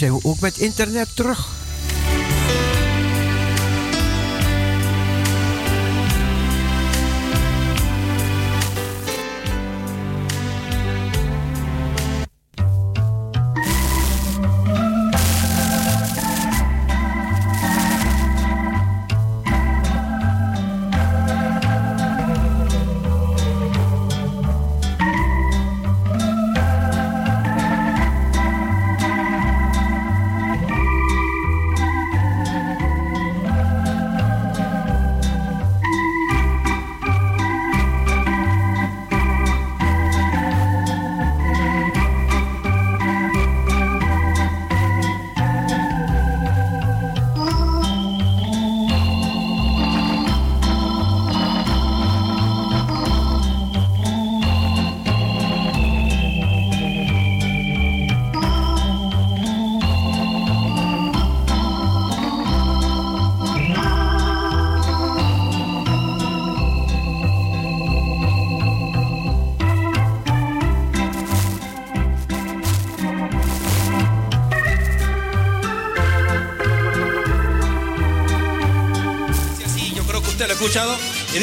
nu zijn we ook met internet terug.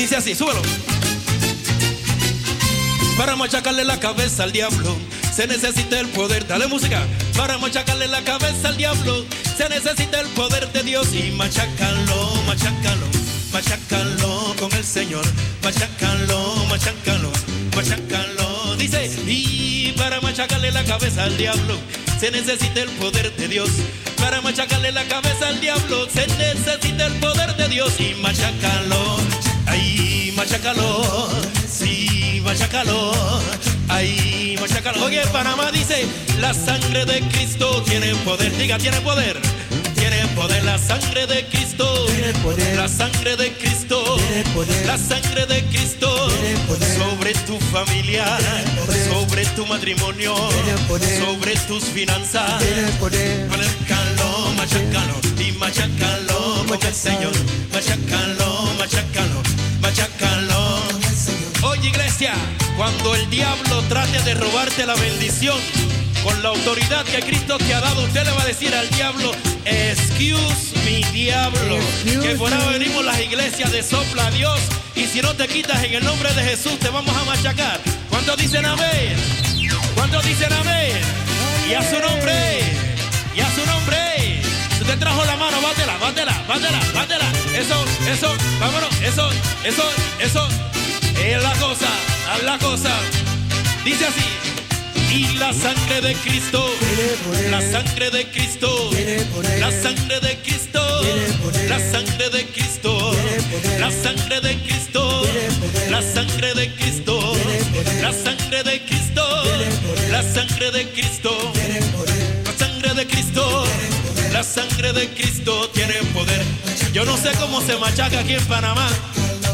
Dice así, súbelo. Para machacarle la cabeza al diablo se necesita el poder. Dale música. Para machacarle la cabeza al diablo se necesita el poder de Dios. Y machacalo, machacalo, machacalo con el Señor. Machacalo, machacalo, machacalo. Dice, y para machacarle la cabeza al diablo se necesita el poder de Dios. Para machacarle la cabeza al diablo se necesita el poder de Dios y machacalo. Ay, machacalo. Sí, machacalo. Ay, machacalo. Oye, Panamá dice, la sangre de Cristo tiene poder. Diga, tiene poder. Tiene poder la sangre de Cristo. Tiene poder. La sangre de Cristo. Tiene poder. La sangre de Cristo. Tiene poder. Sobre tu familia. Sobre tu matrimonio. Tiene poder. Sobre tus finanzas. Tiene poder. Machacalo, machacalo. Y machacalo con el Señor. Machacalo, machacalo. Iglesia, cuando el diablo trate de robarte la bendición, con la autoridad que Cristo te ha dado, usted le va a decir al diablo, excuse mi diablo, que por ahora venimos las iglesias de sopla a Dios y si no te quitas en el nombre de Jesús te vamos a machacar. ¿Cuántos dicen amén? ¿Cuántos dicen amén? Y a su nombre, y a su nombre. Si usted trajo la mano, bátela, bátela, bátela, bátela. Eso, eso, vámonos, eso, eso, eso. Es la cosa, es la cosa. Dice así. Y la sangre de Cristo, la sangre de Cristo, la sangre de Cristo, la sangre de Cristo, la sangre de Cristo, la sangre de Cristo, la sangre de Cristo, la sangre de Cristo, la sangre de Cristo, la sangre de Cristo tiene poder. Yo no sé cómo se machaca aquí en Panamá.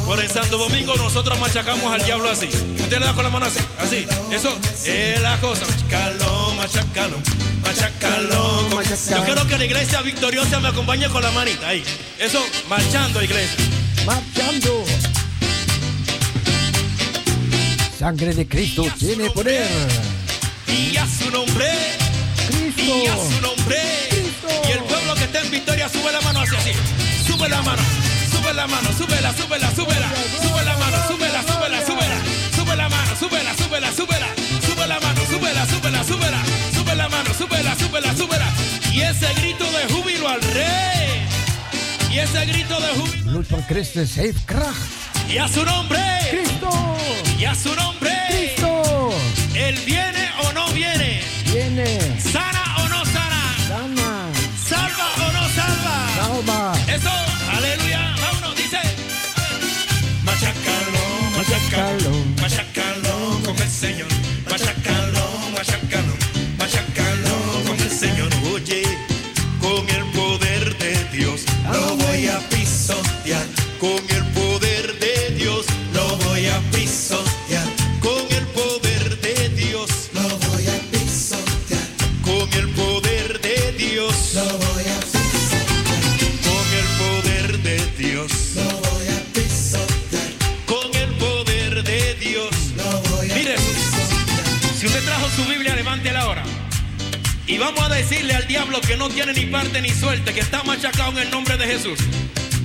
Por el Santo Domingo nosotros machacamos al diablo así. Usted le da con la mano así, así. Eso es la cosa. Machacalo, machacalo, machacalo. Yo quiero que la iglesia victoriosa me acompañe con la manita ahí. Eso, marchando iglesia. Marchando. Sangre de Cristo tiene poder. Y a su nombre. Cristo. Y a su nombre. Y el pueblo que está en victoria sube la mano hacia así. Sube la mano. Sube la mano, súbela, súbela, súbela. Sube la mano, súbela, súbela, súbela. Sube la mano, súbela, súbela, súbela. Sube la mano, súbela, súbela, súbela. Sube la mano, súbela, súbela, súbela. Y ese grito de júbilo al rey. Y ese grito de júbilo. Van Christus heeft kracht. Y a su nombre. Cristo. Y a su nombre. Cristo. Él viene o no viene. Viene. Sana o no sana. Sana. Salva o no salva. Salva. Eso, Machacalo, machacalo, machacalo con el Señor. Machacalo, machacalo, machacalo con el Señor. Oye, con el poder de Dios lo voy a pisotear. Con el vamos a decirle al diablo que no tiene ni parte ni suerte, que está machacado en el nombre de Jesús.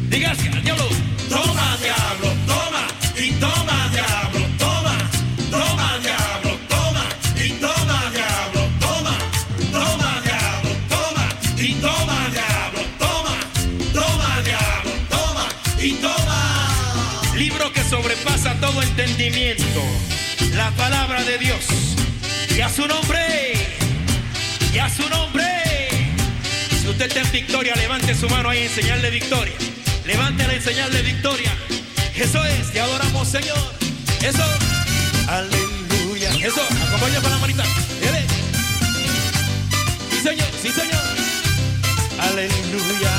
Dígase al diablo, toma diablo, toma, y toma diablo, toma, toma diablo, toma, y toma diablo, toma, toma diablo, toma, y toma diablo, toma, toma diablo, toma, y toma. Libro que sobrepasa todo entendimiento, la palabra de Dios. Y a su nombre y a su nombre. Si usted está en victoria, levante su mano ahí y enseñarle victoria. Levántela y enseñarle victoria. Eso es, te adoramos, Señor. Eso, aleluya. Eso, acompaña con la manita. Dele. Sí, Señor, sí, Señor. Aleluya.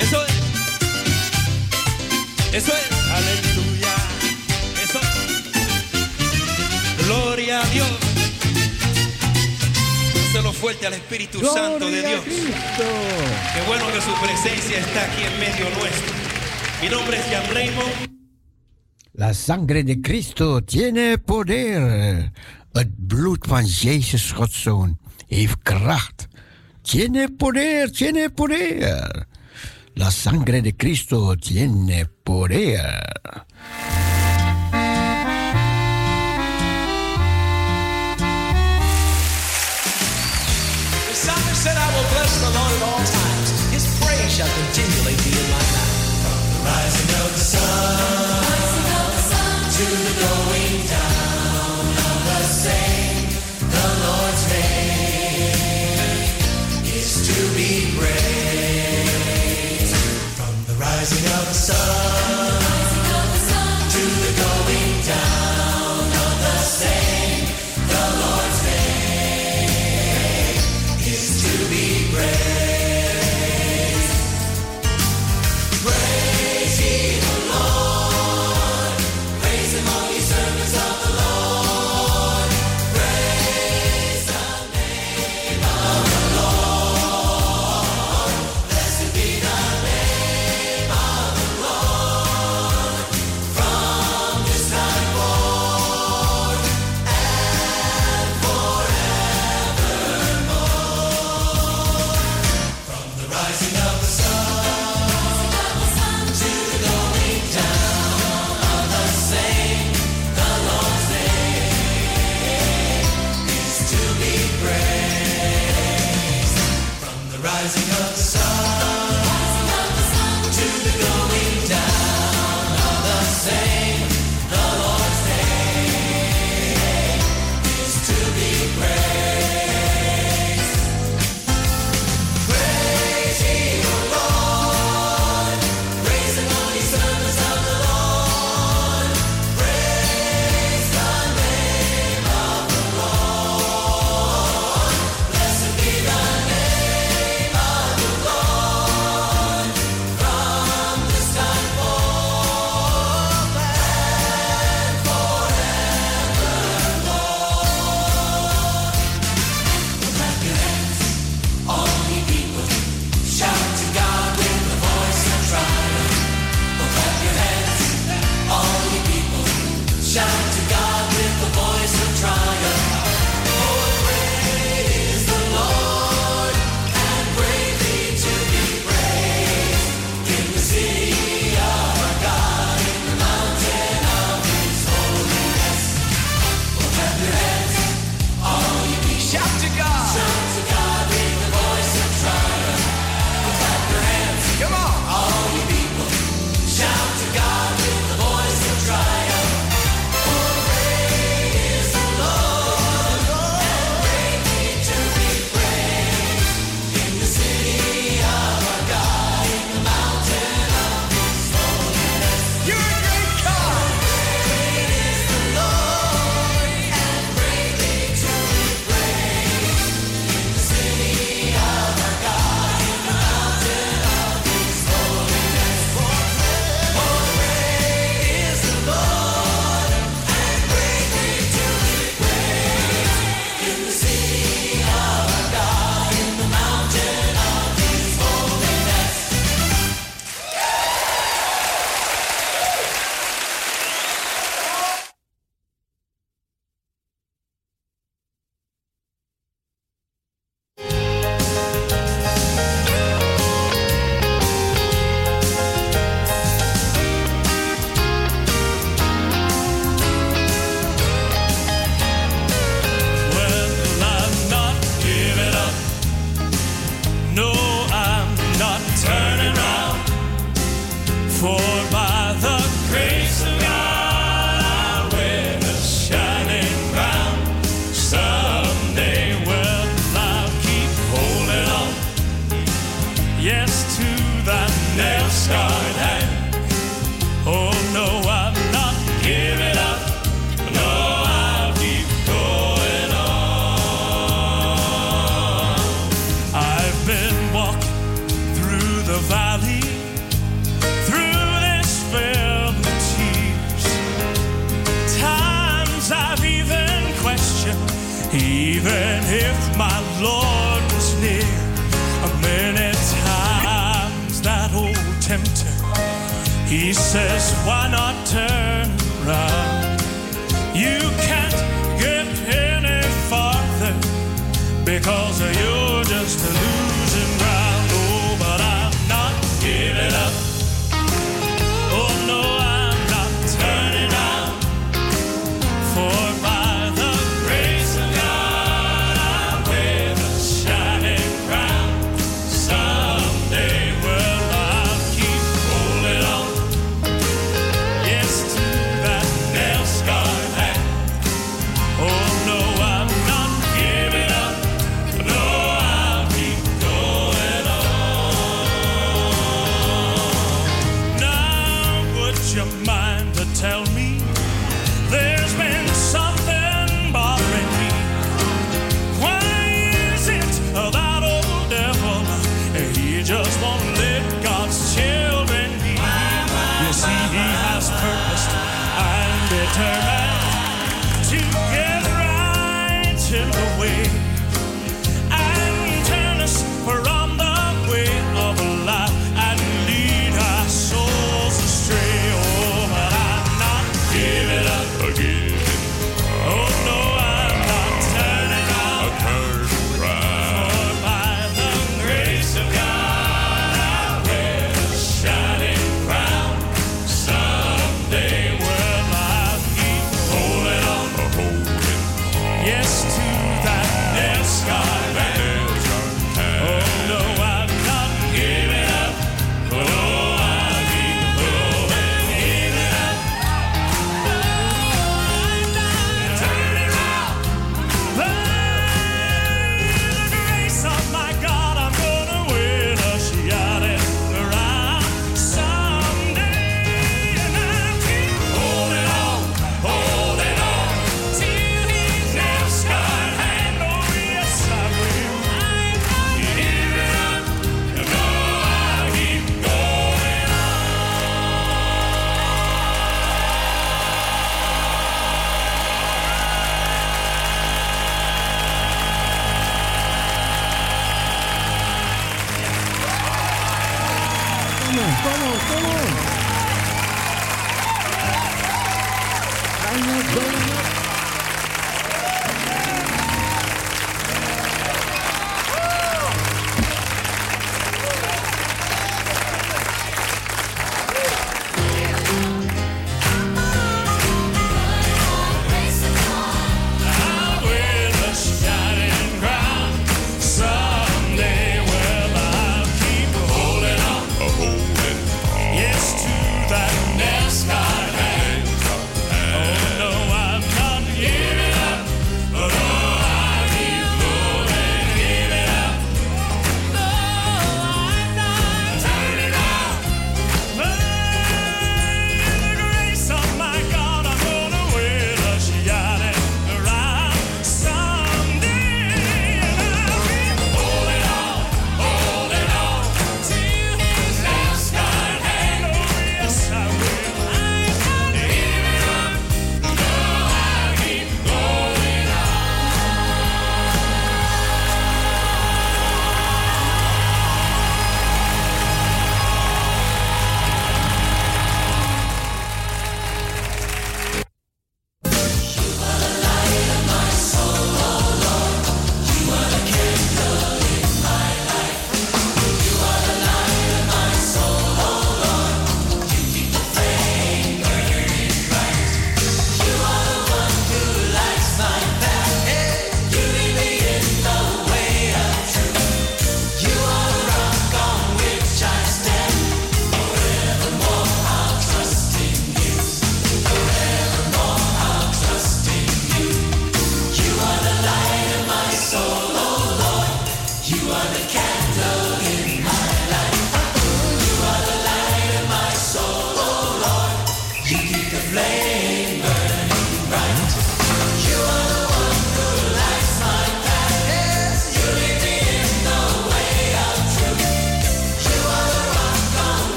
Eso es. Eso es, aleluya. Eso. Gloria a Dios lo fuerte al Espíritu Santo de Dios. Qué bueno que su presencia está aquí en medio nuestro. Mi nombre es Jan Raymond. La sangre de Cristo tiene poder. Het bloed van Jezus, Godszoon, heeft kracht. Tiene poder, tiene poder. La sangre de Cristo tiene poder. Bless the Lord at all times. His praise shall continually be in my mouth. From the rising of the sun, to the going down of the same, the Lord's name is to be praised. From the rising of the sun,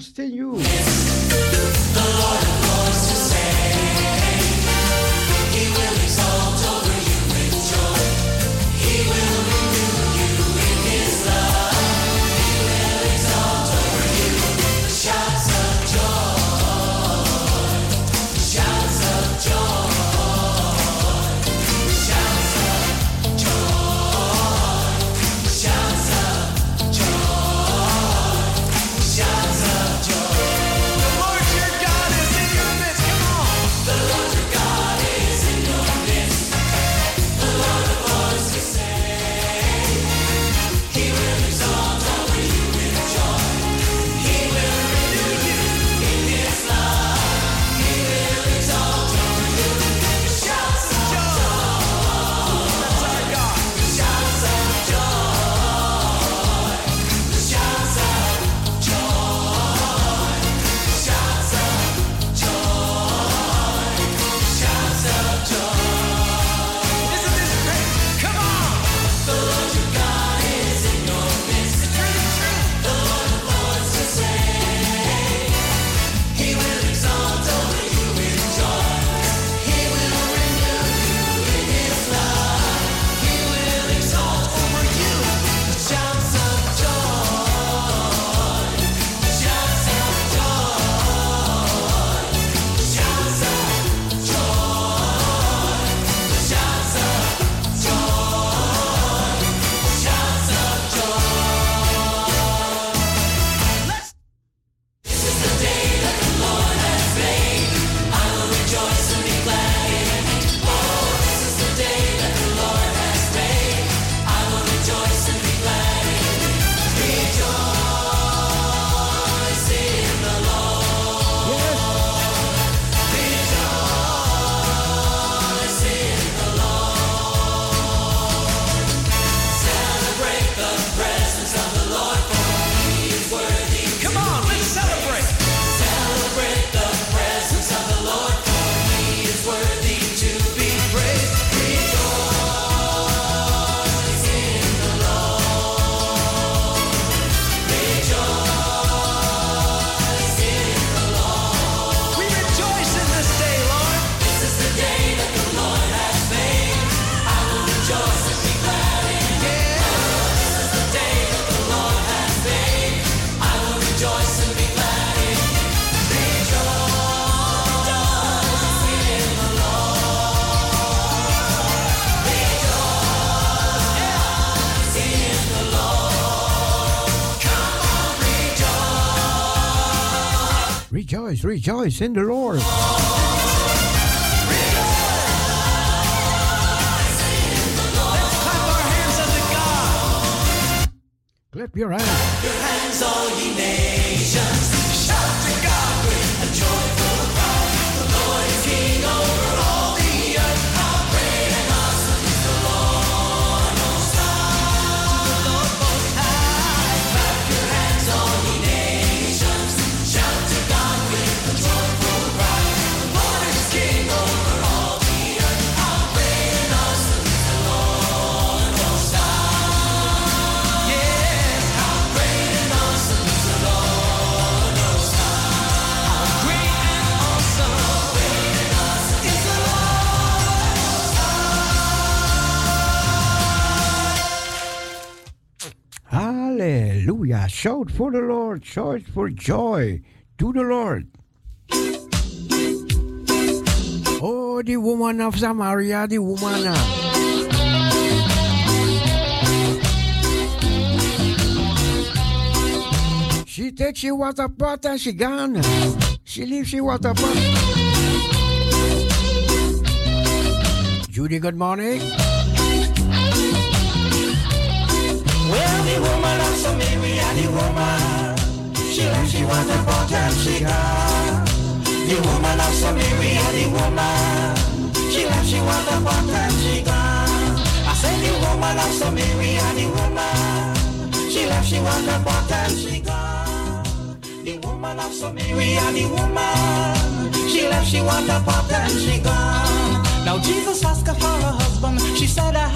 Austin rejoice in the Lord. for the Lord, shout for joy to the Lord. Oh, the woman of Samaria, the woman. She takes she water pot and she gone. She leaves she water pot. Judy, good morning. Well, the woman loves so Mary and the woman. She loves she was a part-time cigar. The woman loves so Mary and the woman. She loves she was a part-time cigar. I said the woman loves so Mary and the woman. She loves she was a part-time cigar. The woman of Samaria, the woman, she left, she wanted a pot and she gone. Now Jesus asked her for a husband, she said, I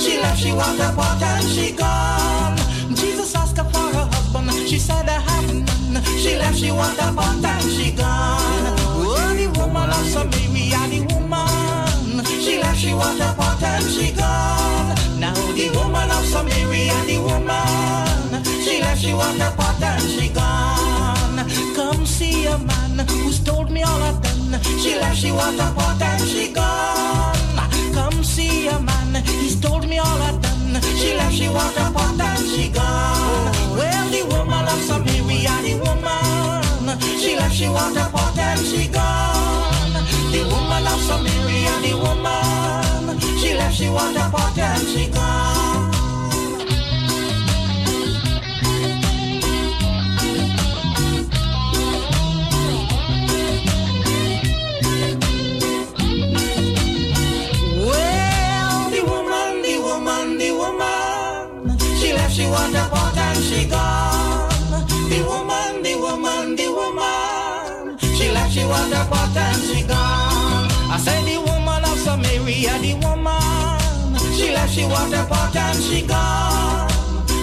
she left, she walked up, walked and she gone. Jesus asked her for a husband. She said, I have none. She left, she walked up, walked and she gone. Only woman of Samaria, the woman. She left, she walked up, walked and she gone. Now the woman of Samaria, the woman. She left, she walked up, walked and she gone. Come see a man who's told me all I've done. She left, she walked up, walked and she gone he's told me all I've done. She left, she walked a pot and she gone. Well, the woman of Samaria, the woman. She left, she want a pot and she gone. The woman of Samaria, the woman. She left, she want a pot and she gone. Left, she want a pot and she gone. The woman, the woman, the woman. She left, she want a pot and she gone. I said the woman of Samaria, the woman. She left, she want a pot and she gone.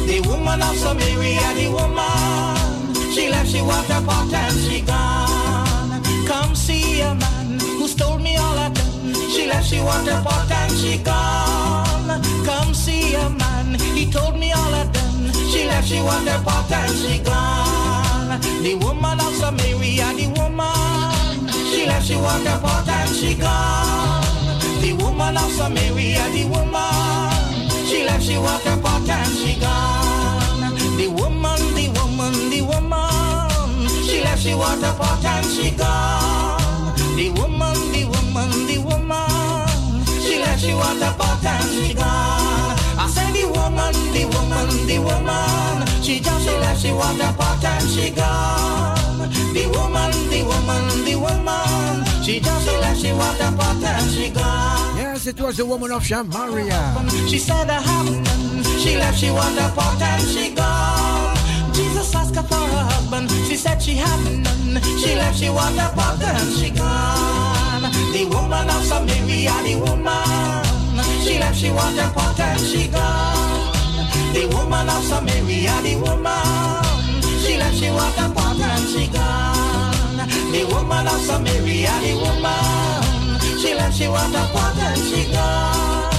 The woman of Samaria, the woman. She left, she want a pot and she gone. Come see a man who's told me all I've done. She left, she want a pot and she gone. Come see a man, he told me all I've done. She left, she want a pot and she gone. The woman of Samaria, the woman. She left, she want a pot and she gone. The woman of Samaria, the woman. She left, she want a pot and she gone. The woman, the woman, the woman. She left, she want a pot and she gone. The woman, the woman, the woman. She left, she want a pot and she gone. I said the woman, the woman, the woman. She just she left, she want a pot and she gone. The woman, the woman, the woman. She just she left, she want a pot and she gone. Yes, it was the woman of Samaria. She said I have none. She left, she want a pot and she gone. Jesus asked her for a husband. She said she had none. She left, she want a pot and she gone. The woman of Samaria, the woman. She left, she want a pot and she gone. The woman of Samaria, the woman. She left, she want a pot and she gone. The woman of Samaria, the woman. She left, she want a pot and she gone.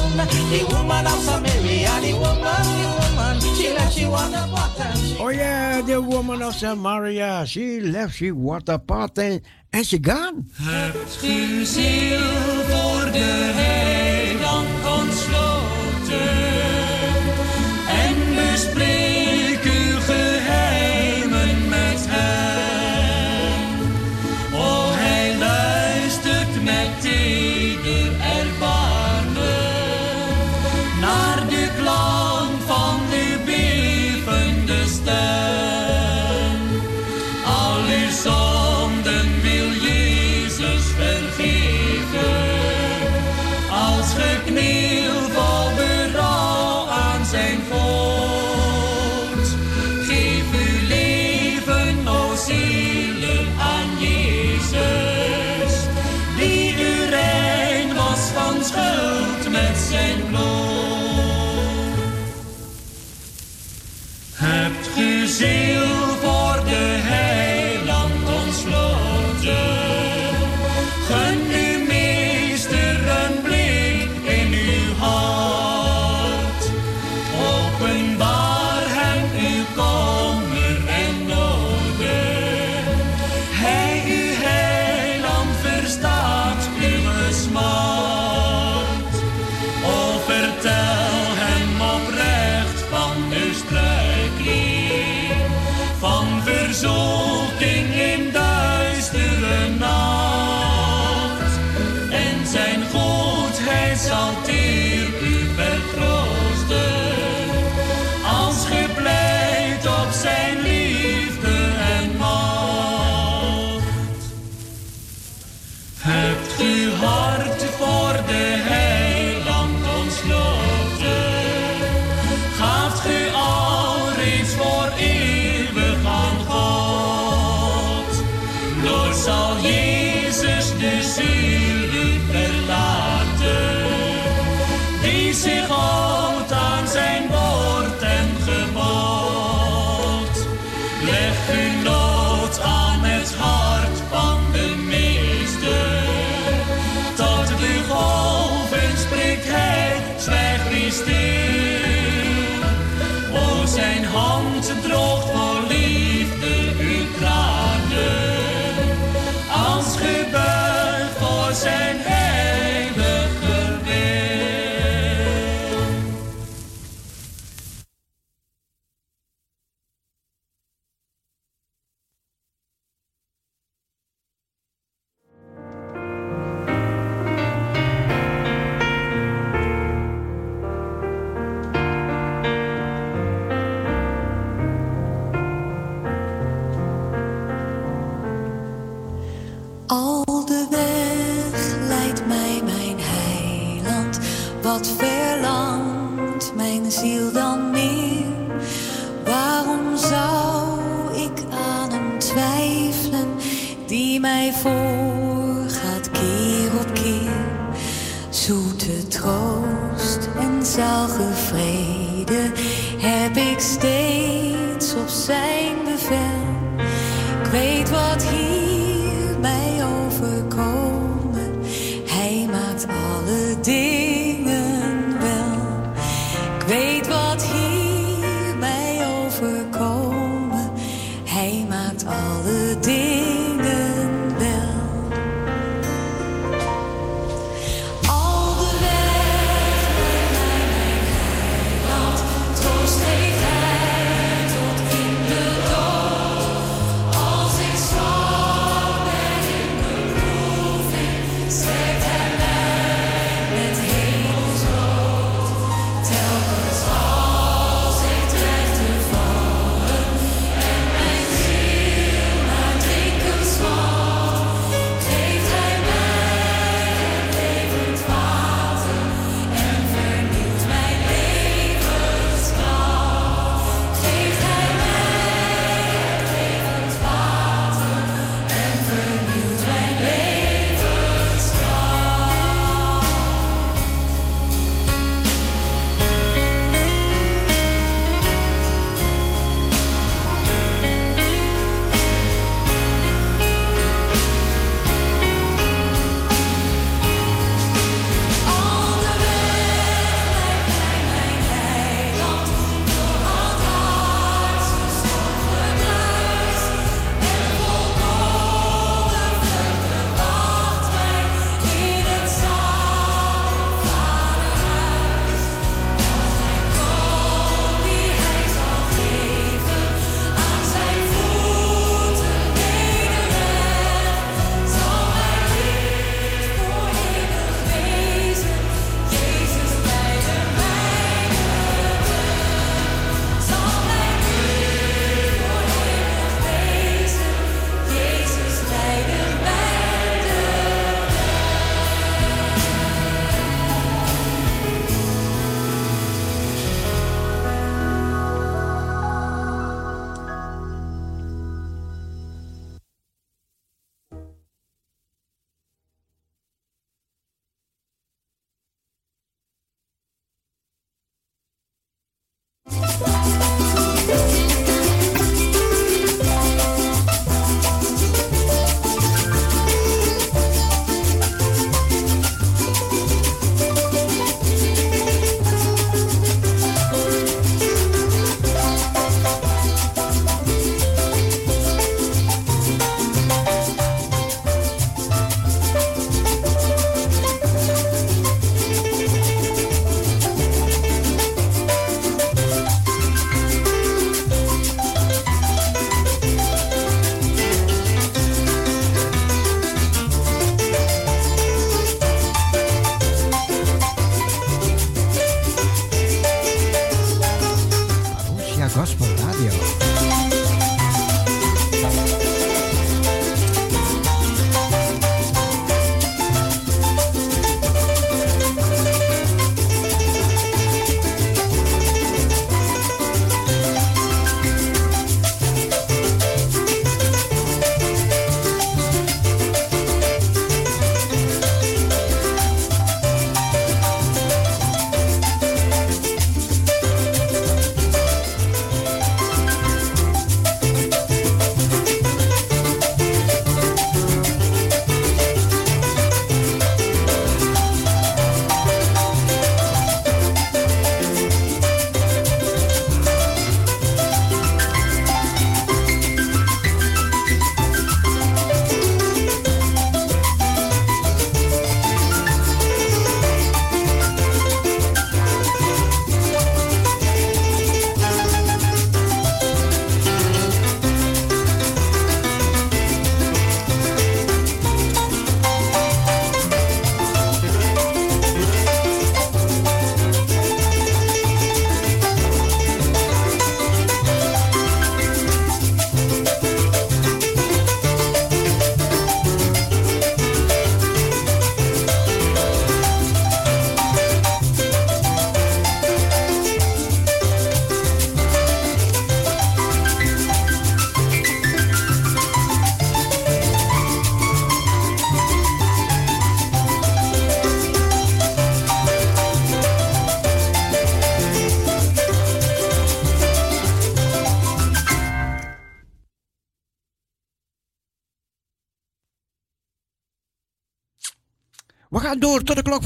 The woman of Samaria, the woman, the woman. She left, she want a pot and she Oh yeah, the woman of Samaria. She left, she what a party, and she gone. Hebt u ziel voor de heiland ontsloten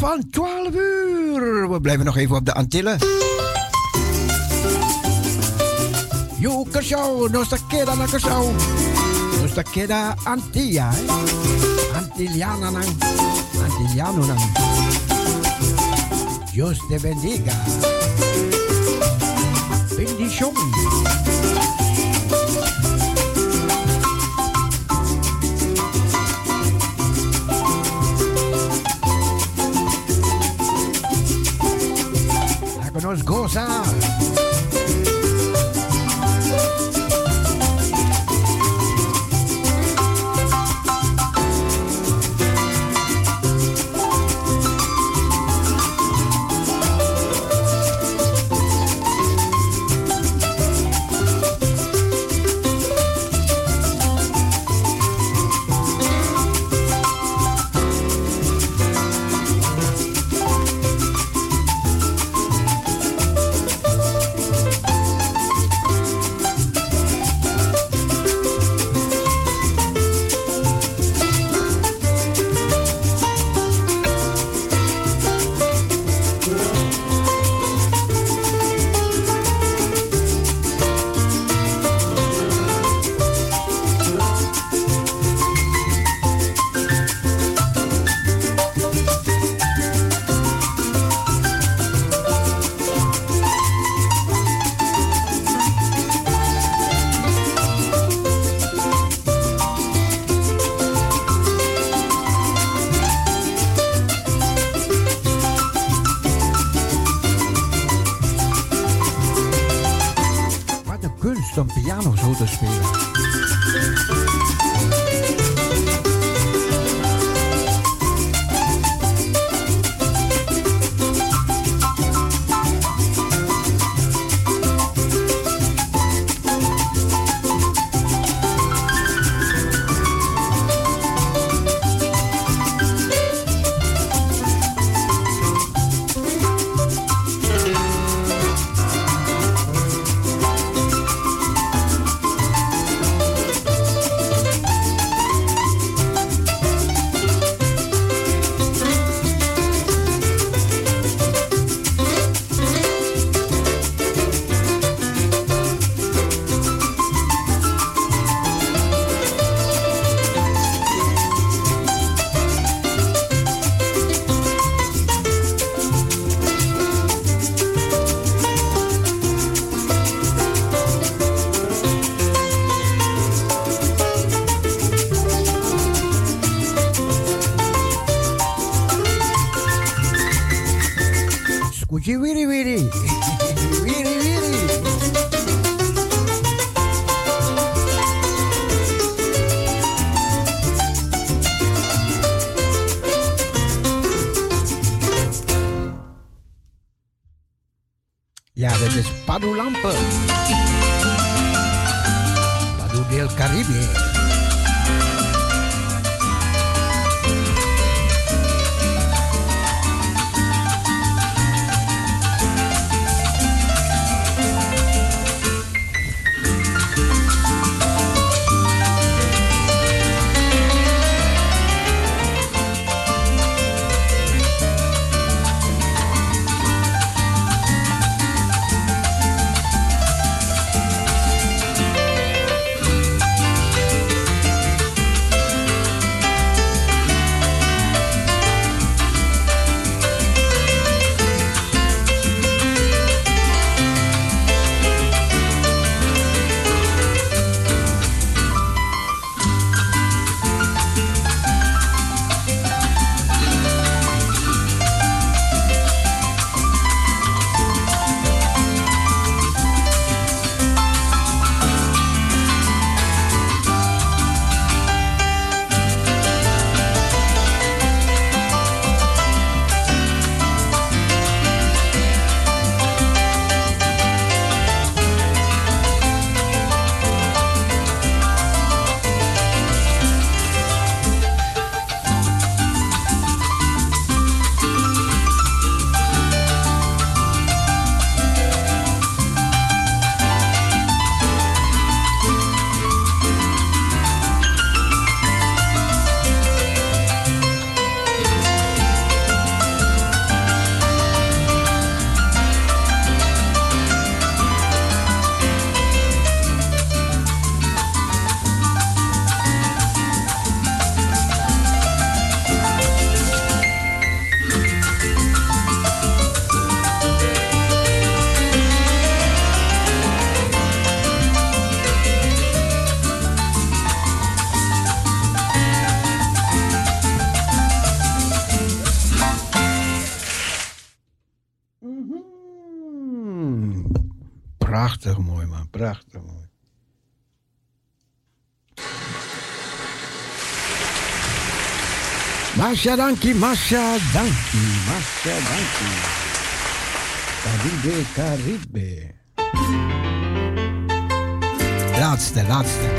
van 12 uur. We blijven nog even op de Antillen. Yo, nos te queda na. Nos te queda Antilla? Antiliana nang. Antiliano nang. Dios te bendiga. Bendición. cosas. Machadanki, Masha Danki. Caribe, Caribe. Laatste, laatste.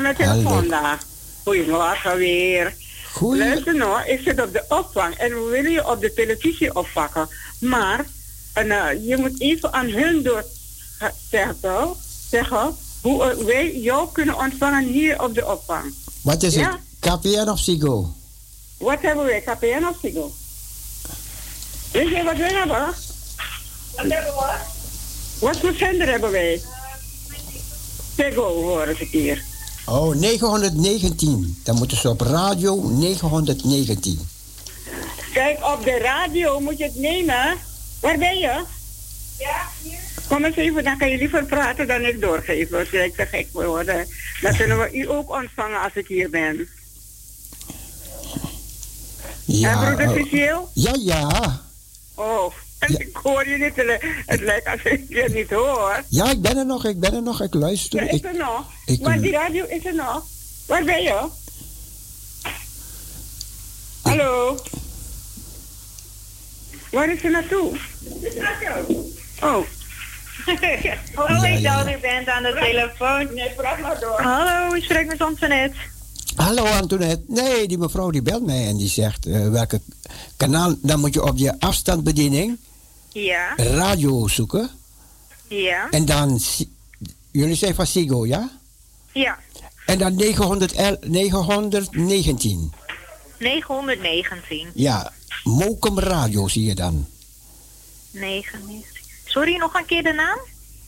Met Hallo. telefoon daar. Goedemorgen weer. Goeie. Luister nou, ik zit op de opvang en we willen je op de televisie oppakken. Maar en, eh, je moet even aan hun door eh, zeggen, zeggen hoe eh, wij jou kunnen ontvangen hier op de opvang. Wat is Ja. het? KPN of Sigo? Wat hebben wij, KPN of Sigo? Weet je wat we hebben? Wat hebben we? Wat voor zender hebben wij? Sigo horen ze hier. Oh, 919. Dan moeten ze op radio 919. Kijk, op de radio moet je het nemen. Waar ben je? Ja, hier. Kom eens even, dan kan je liever praten dan ik doorgeven. Als ik te gek wil worden. Dan kunnen we u ook ontvangen als ik hier ben. Ja, en broeder oh. Cecile? ja, ja. Oh, en Ja. ik hoor je niet. Het lijkt alsof ik je niet hoor. Ja, ik ben er nog, ik ben er nog, ik luister. Ja, is Ik, er nog? ik- maar die radio is er nog. Waar ben je? Hallo? Waar is ze naartoe? Oh. Hallo, Ja, ik ja, dacht u bent aan de telefoon. Nee, praat maar door. Hallo, ik spreek met Antoinette. Hallo Antoinette. Nee, die mevrouw die belt mij en die zegt eh, welke kanaal. Dan moet je op je afstandsbediening Ja, radio zoeken. ja, En dan, jullie zijn van Sigo, ja? ja. En dan 900 L- 919. 919. Ja, Mokum Radio zie je dan. 99. Sorry, nog een keer de naam?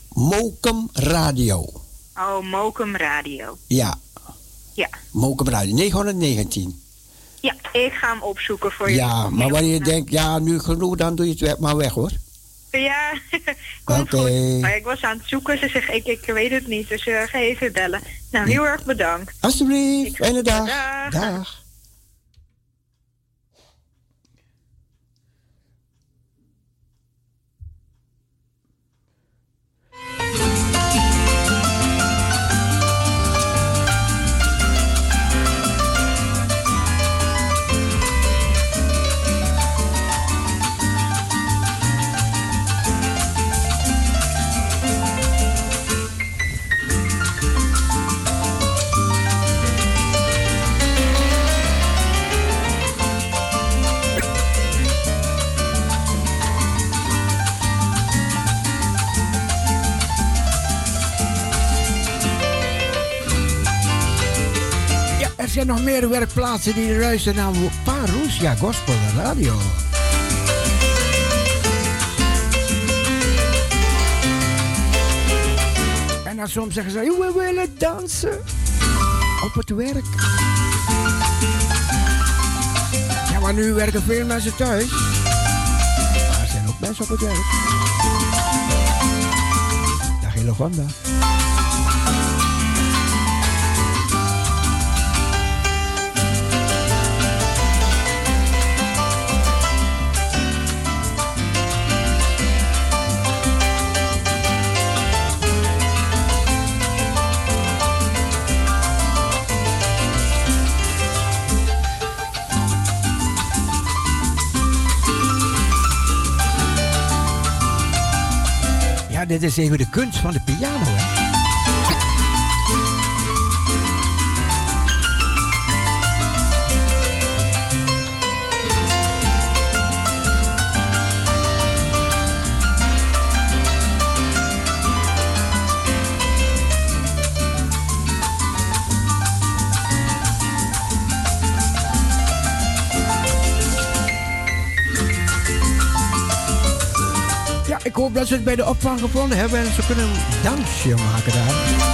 Mokum Radio. Oh, Mokum Radio. Ja, Ja. Mokum Radio. 919. Ja, ik ga hem opzoeken voor je. Ja, maar wanneer je denkt, ja, nu genoeg, dan doe je het weg- maar weg hoor. Ja, komt Oké. goed. Maar ik was aan het zoeken. Ze zegt, ik, ik weet het niet. Dus eh ga even bellen. Nou, heel erg bedankt. Alsjeblieft, fijne dag. Dag. Dag. Zijn nog meer werkplaatsen die luisteren naar Parousia Gospel Radio. En dan soms zeggen ze, we willen dansen op het werk. Ja, maar nu werken veel mensen thuis. Maar er zijn ook mensen op het werk. Dag dit is even de kunst van de piano, hè? Ik hoop dat ze het bij de opvang gevonden hebben en ze kunnen een dansje maken daar.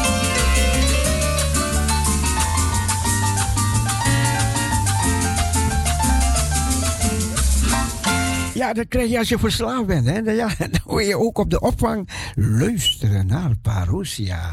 Ja, dat krijg je als je verslaafd bent. Hè? Dan, ja, dan hoor je ook op de opvang luisteren naar Parousia.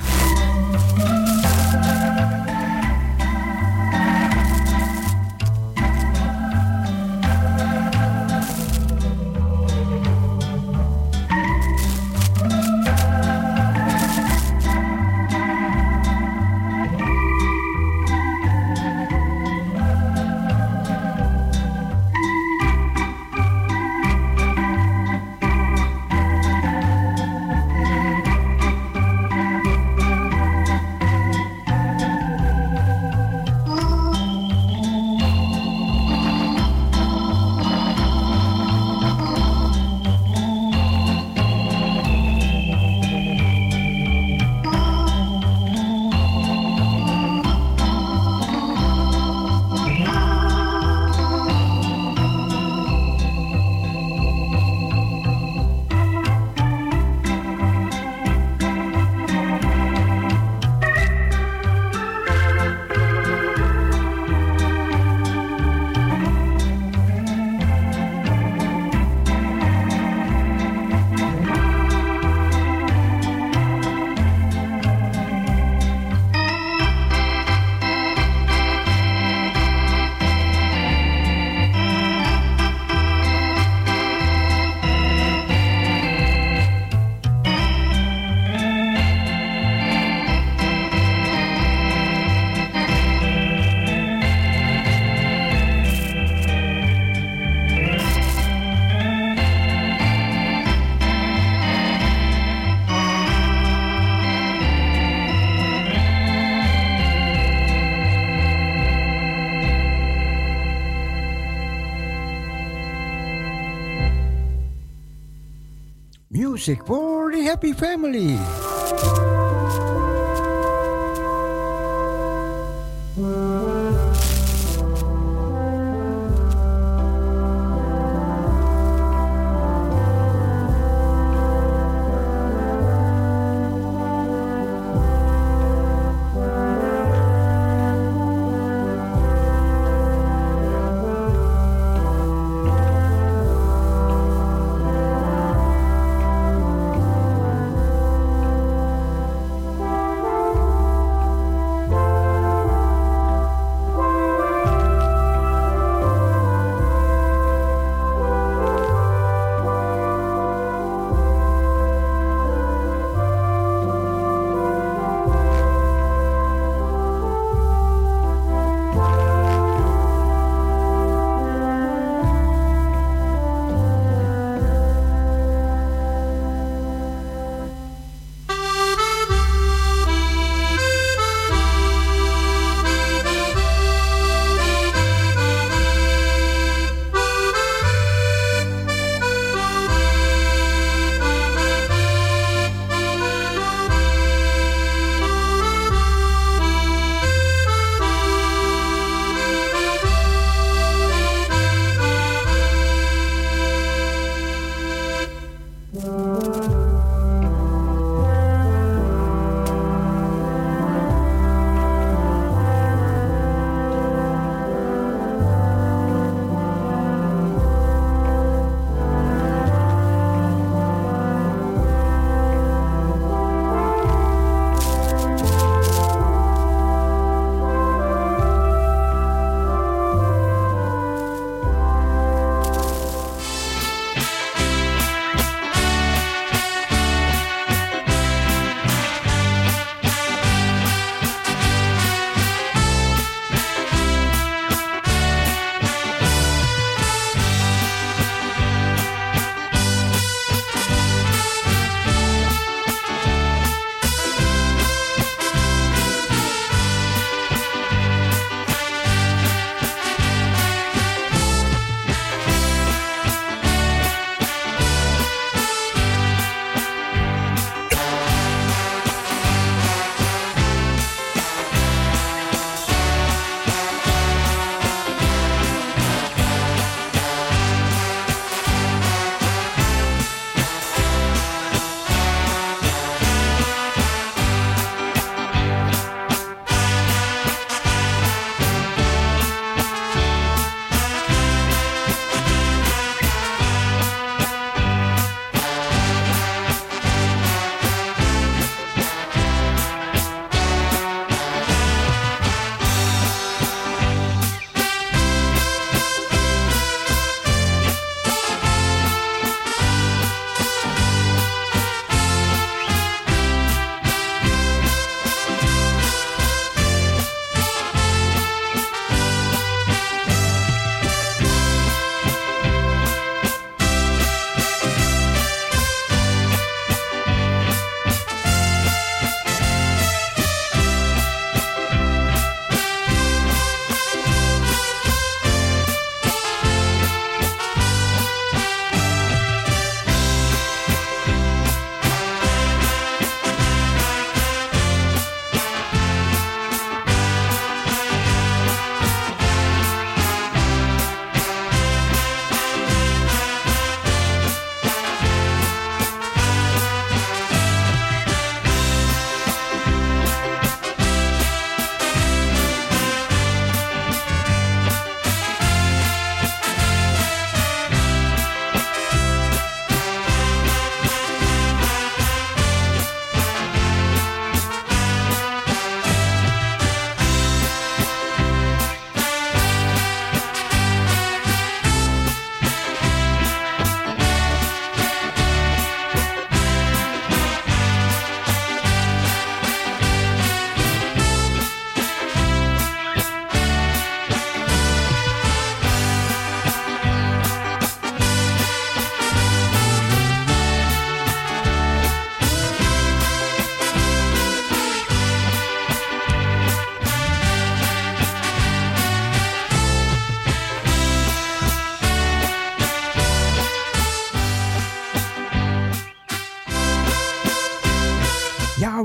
Music for the happy family.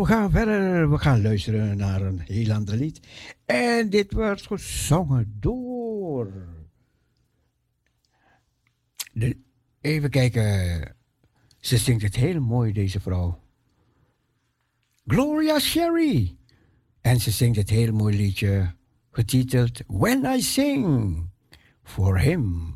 Gaan verder. We gaan luisteren naar een heel ander lied. En dit wordt gezongen door. De, even kijken. Ze zingt het heel mooi, deze vrouw. Gloria Sherry. En ze zingt het heel mooi liedje. Getiteld When I Sing for Him.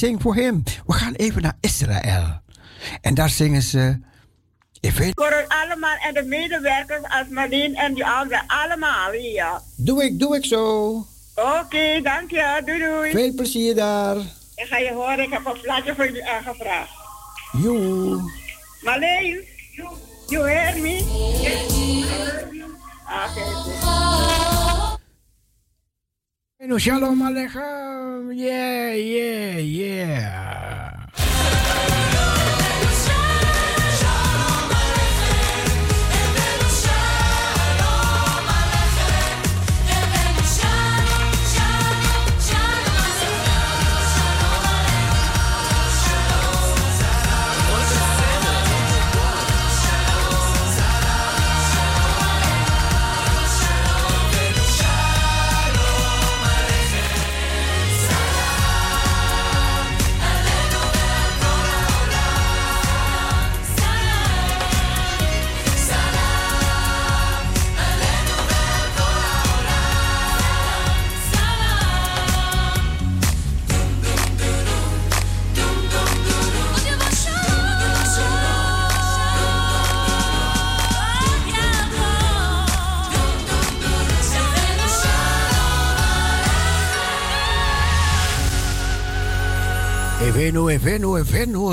Sing for Him. We gaan even naar Israël. En daar zingen ze. Ik weet, Voor het allemaal en de medewerkers als Marleen en die anderen allemaal hier. doe ik, doe ik zo. Oké, dank je. Doei doei. Veel plezier daar. Ik ga je horen, ik heb een plaatje voor je aangevraagd. Joe. Marleen, you hear me? Oké. En shalom aleichem. Yeah, yeah, yeah.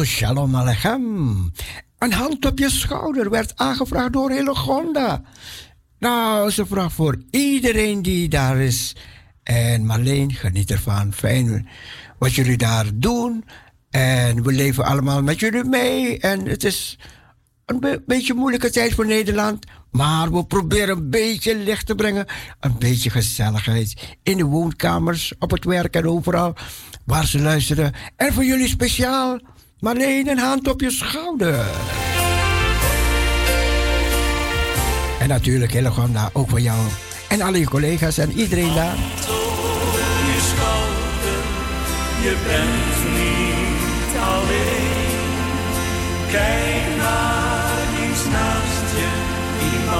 Shalom aleichem. Een hand op je schouder werd aangevraagd door Hillegonda. Nou, ze vraagt voor iedereen die daar is. En Marleen, geniet ervan. Fijn wat jullie daar doen. En we leven allemaal met jullie mee. En het is een be- beetje moeilijke tijd voor Nederland. Maar we proberen een beetje licht te brengen. Een beetje gezelligheid. In de woonkamers, op het werk en overal waar ze luisteren. En voor jullie speciaal. Marleen, een hand op je schouder. En natuurlijk Hillegonda, ook voor jou. En alle je collega's en iedereen daar. je schouder, je bent niet alleen. Kijk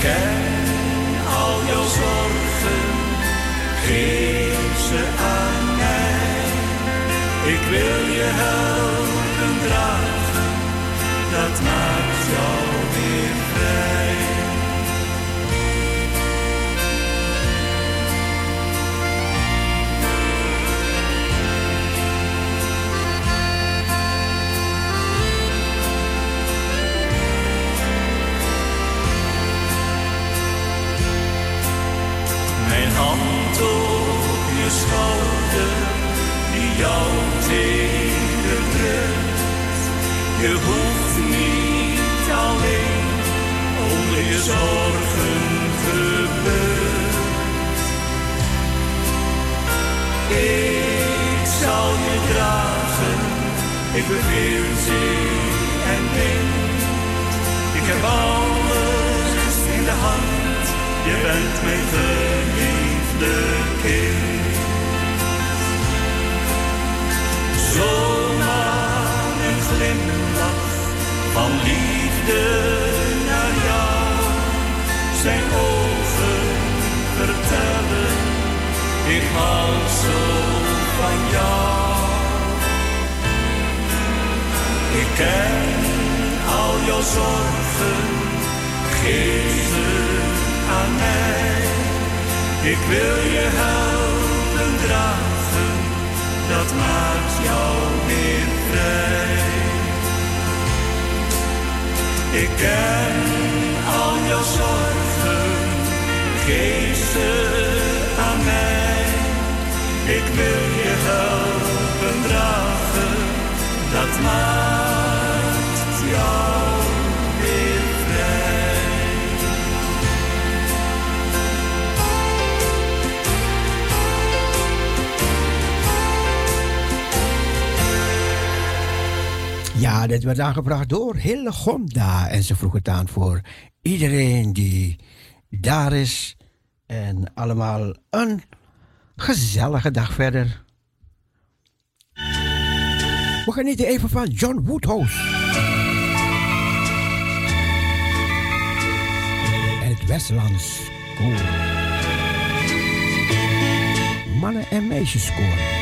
ken al jouw zorgen, geef ze aan mij. Ik wil je helpen dragen, dat maakt jou weer vrij. Hand op je schouder, die jou tegendrukt. Je hoeft niet alleen onder je zorgen bukken. Ik zal je dragen, ik beveel zee en wind. Ik heb alles in de hand, je bent mijn geliefde Zomaar een glimlach van liefde naar jou. Zijn ogen vertellen, ik hou zo van jou. Ik ken al jouw zorgen, geef ze aan mij. Ik wil je helpen dragen, dat maakt jou weer vrij. Ik ken al jouw zorgen, geef ze aan mij. Ik wil je helpen dragen, dat maakt jou Ja, dit werd aangebracht door Hillegonda. En ze vroeg het aan voor iedereen die daar is. En allemaal een gezellige dag verder. We genieten even van John Woodhouse. En het Westlands Koor. Mannen- en meisjeskoor.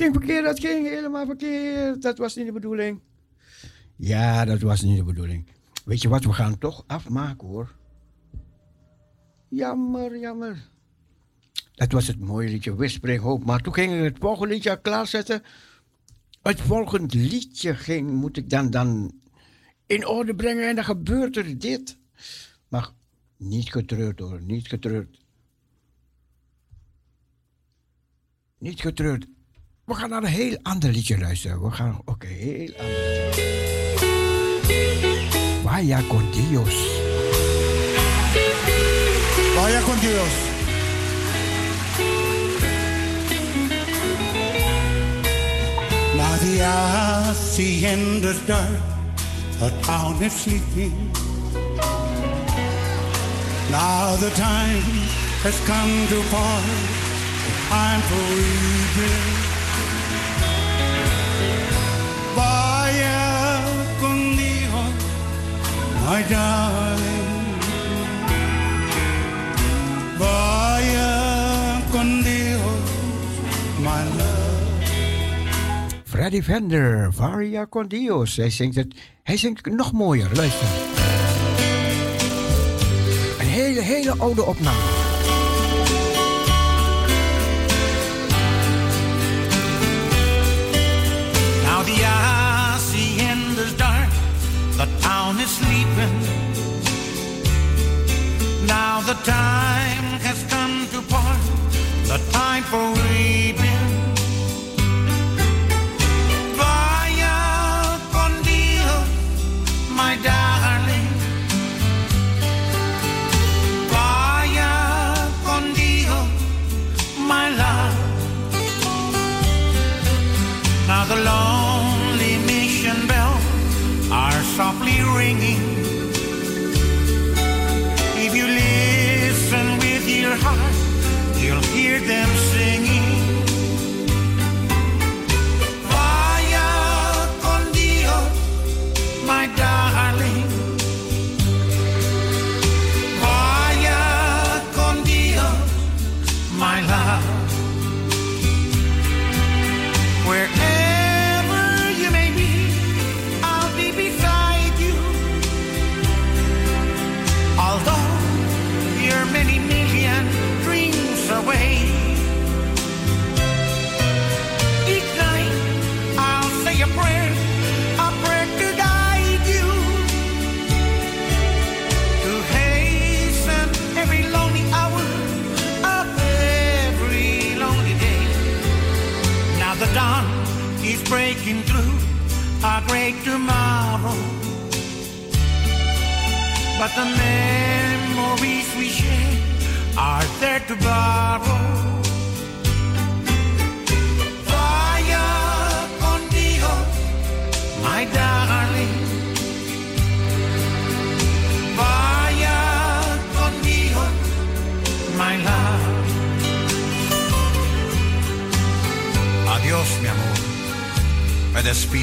Ging verkeerd. Dat ging helemaal verkeerd. Dat was niet de bedoeling. Ja, dat was niet de bedoeling. Weet je wat, we gaan toch afmaken hoor. Jammer, jammer. Dat was het mooie liedje Whispering Hoop. Maar toen ging ik het volgende liedje klaarzetten. Het volgende liedje ging, moet ik dan, dan in orde brengen en dan gebeurt er dit. Maar niet getreurd hoor, niet getreurd. Niet getreurd. We gaan naar een heel ander liedje luisteren. We gaan, oké, heel ander. Vaya con Dios. Vaya con Dios. Now the hour the end is dark, the town is sleeping. Now the time has come to part, the time for weeping. My darling. Con Dios, my love. Freddy Vender, Varia con Dios. Hij zingt het, hij zingt het nog mooier. Luister. Een hele, hele oude opname. Sleeping. Now the time has come to part, the time for weeping. Breaking through a great tomorrow. But the memories we share are there to borrow. Vaya con Dios, my darling.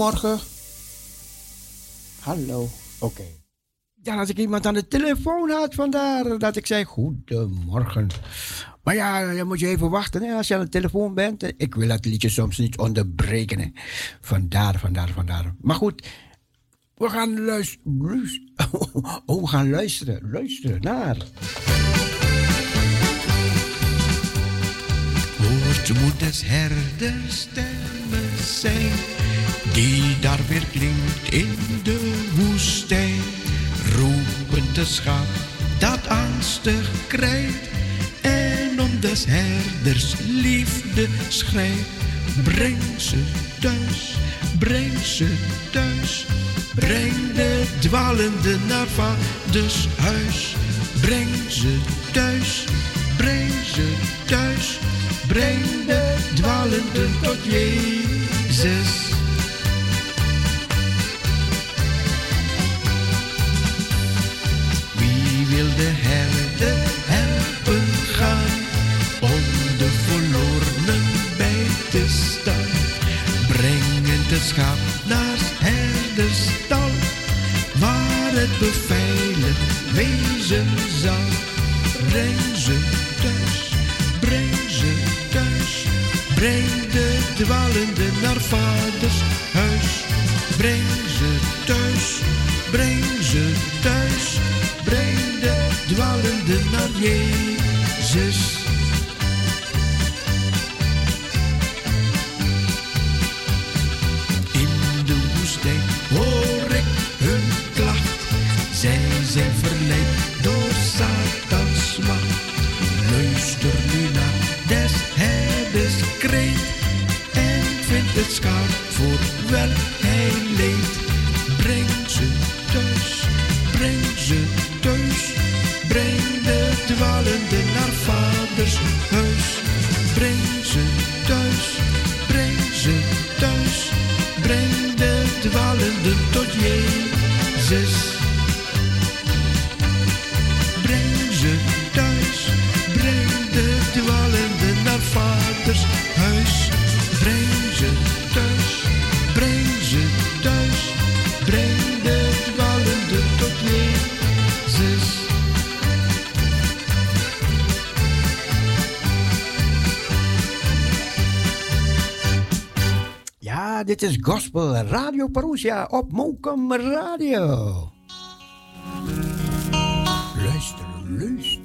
Goedemorgen. Hallo. Oké. Ja, als ik iemand aan de telefoon had, vandaar dat ik zei goedemorgen. Maar ja, dan moet je even wachten hè, als je aan de telefoon bent. Ik wil het liedje soms niet onderbreken. Hè. Vandaar, vandaar, vandaar. Maar goed, we gaan luisteren. Oh, we gaan luisteren, luisteren naar. Hoort moeders herders stemmen zijn, die daar weer klinkt in de woestijn. Roepend de schaap dat angstig krijt, en om des herders liefde schrijft. Breng ze thuis, breng ze thuis, breng de dwalende naar vaders huis. Breng ze thuis, breng ze thuis. Breng de dwalenden tot Jezus. De herde helpen gaan om de verlorenen bij te staan? Brengend het schaap naar herderstal, waar het beveiligd wezen zal. Breng ze thuis, breng ze thuis, breng de dwalenden naar vaders Jezus. In de woestijn hoor ik hun klacht. Zij zijn verleid door Satans macht. Luister nu naar des herders kreet. En vind het schaap voor wel vaders huis. Breng ze thuis, breng ze thuis. Breng de dwalende tot Jezus. Dit is Gospel Radio Parousia op Mokum Radio. Luister, luister.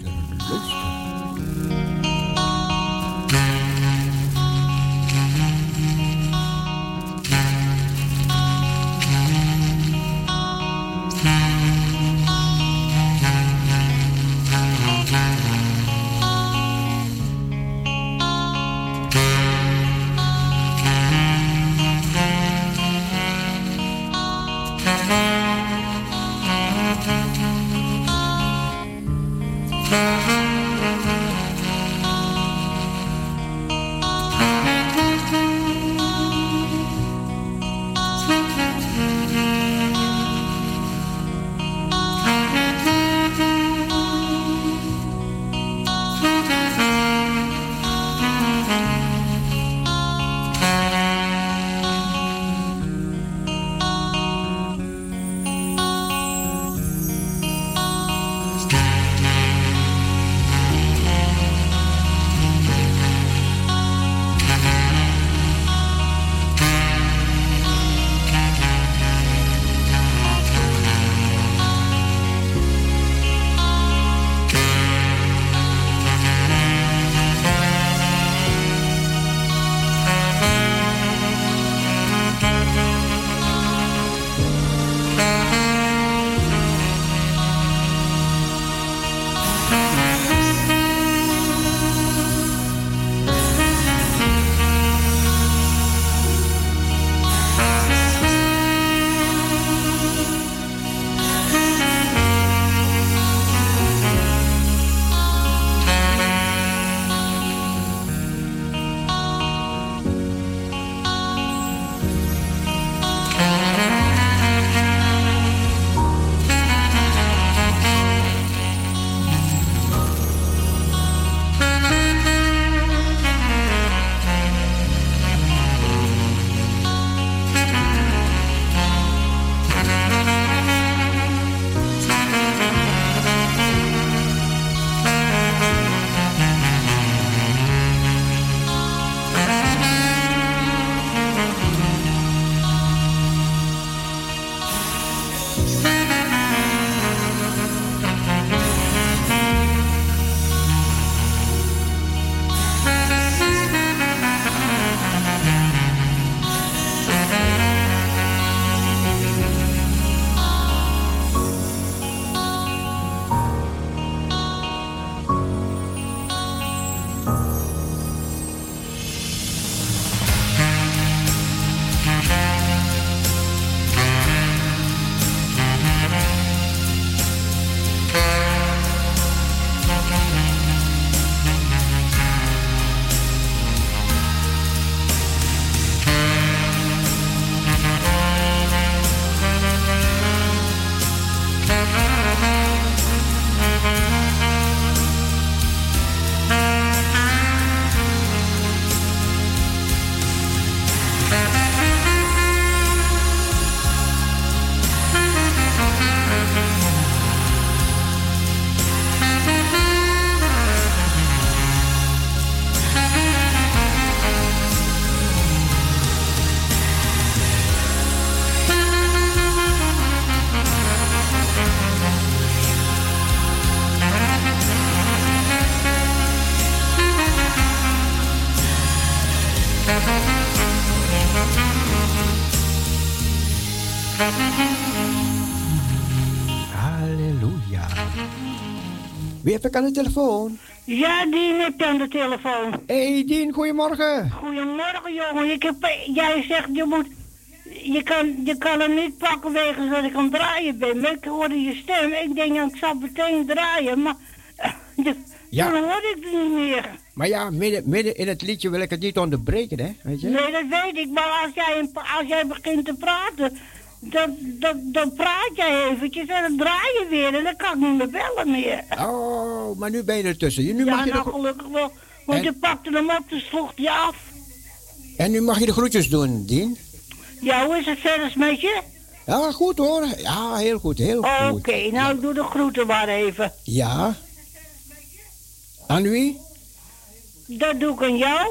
Heb ik aan de telefoon? Ja, Dien heb je aan de telefoon. Hé, hey, Dien, goedemorgen. Goedemorgen, jongen. Ik heb, jij zegt, je moet... Je kan, je kan hem niet pakken wegens dat ik aan het draaien ben. Maar ik hoorde je stem. Ik denk, ik zal meteen draaien. Maar de, Ja. toen hoorde ik het niet meer. Maar ja, midden, midden in het liedje wil ik het niet onderbreken, hè? Weet je? Nee, dat weet ik. Maar als jij, als jij begint te praten... Dan, dan, dan praat jij eventjes en dan draai je weer. En dan kan ik niet meer bellen meer. Oh, maar nu ben je ertussen. Nu ja, mag je nou gelukkig wel. Want En- je pakte hem op, dus sloeg je af. En nu mag je de groetjes doen, Dien. Ja, hoe is het verder met je? Ja, goed hoor. Ja, heel goed, heel Oké, goed. nou ik doe de groeten maar even. Ja. Aan wie? Dat doe ik aan jou.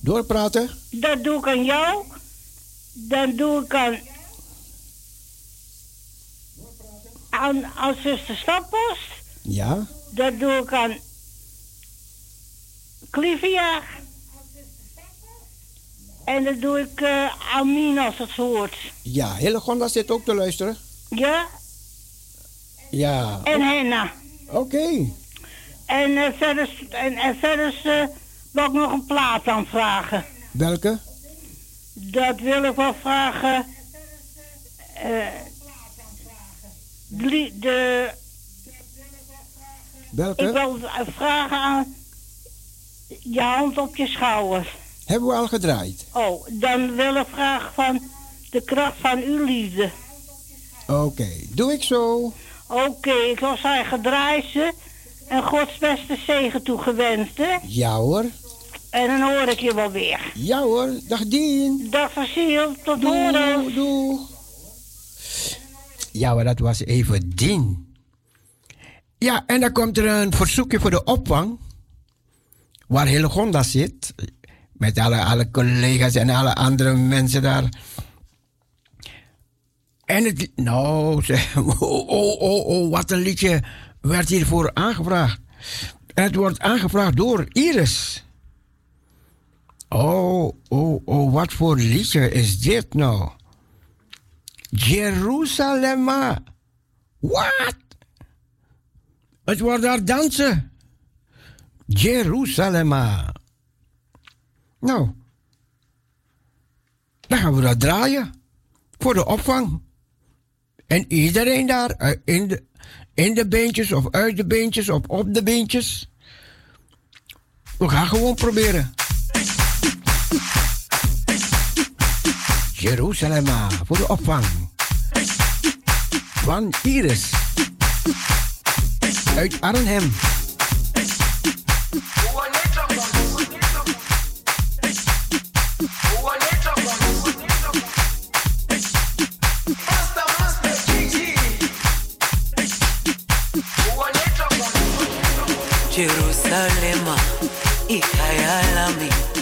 Doorpraten? Dat doe ik aan jou. Dan doe ik aan... Aan, aan zuster Stappost. Ja. Dat doe ik aan... Clivia. En dat doe ik eh aan Mien als het hoort. Ja, Hillegonda zit ook te luisteren. Ja? Ja. En Henna. Oké. En eh, verder, en, en verder eh, wil ik nog een plaat aanvragen. Welke? Dat wil ik wel vragen. eh de, de, Welke? ik wil vragen aan je hand op je schouder. Hebben we al gedraaid? Oh, dan wil ik vragen van de kracht van uw liefde. Oké, doe ik zo. Oké, ik zal zeggen draaien ze. En Gods beste zegen toegewenst, hè? Ja hoor. En dan hoor ik je wel weer. Ja hoor. Dag Dien. Dag Cecile, tot horen. doeg. Ja, maar dat was even Dien. Ja, en dan komt er een verzoekje voor de opvang. Waar Hillegonda zit. Met alle, alle collega's en alle andere mensen daar. En het... Nou, oh, oh, oh, oh, wat een liedje werd hiervoor aangevraagd. En het wordt aangevraagd door Iris. Oh, oh, oh, wat voor liedje is dit nou? Jerusalem. Wat? Het wordt daar dansen. Jerusalem. Nou, dan gaan we dat draaien. Voor de opvang. En iedereen daar, eh, in de, in de beentjes of uit de beentjes of op de beentjes. We gaan gewoon proberen. Jeruzalem voor de opvang. Van Iris. Uit Arnhem. Jerusalema ikayalami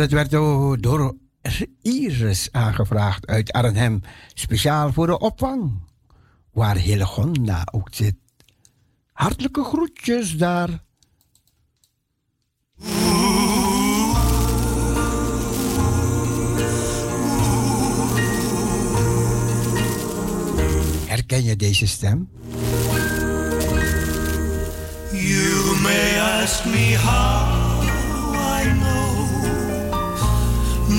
dat werd door Iris aangevraagd uit Arnhem, speciaal voor de opvang, waar Hillegonda ook zit. Hartelijke groetjes daar. Herken je deze stem? You may ask me how I know.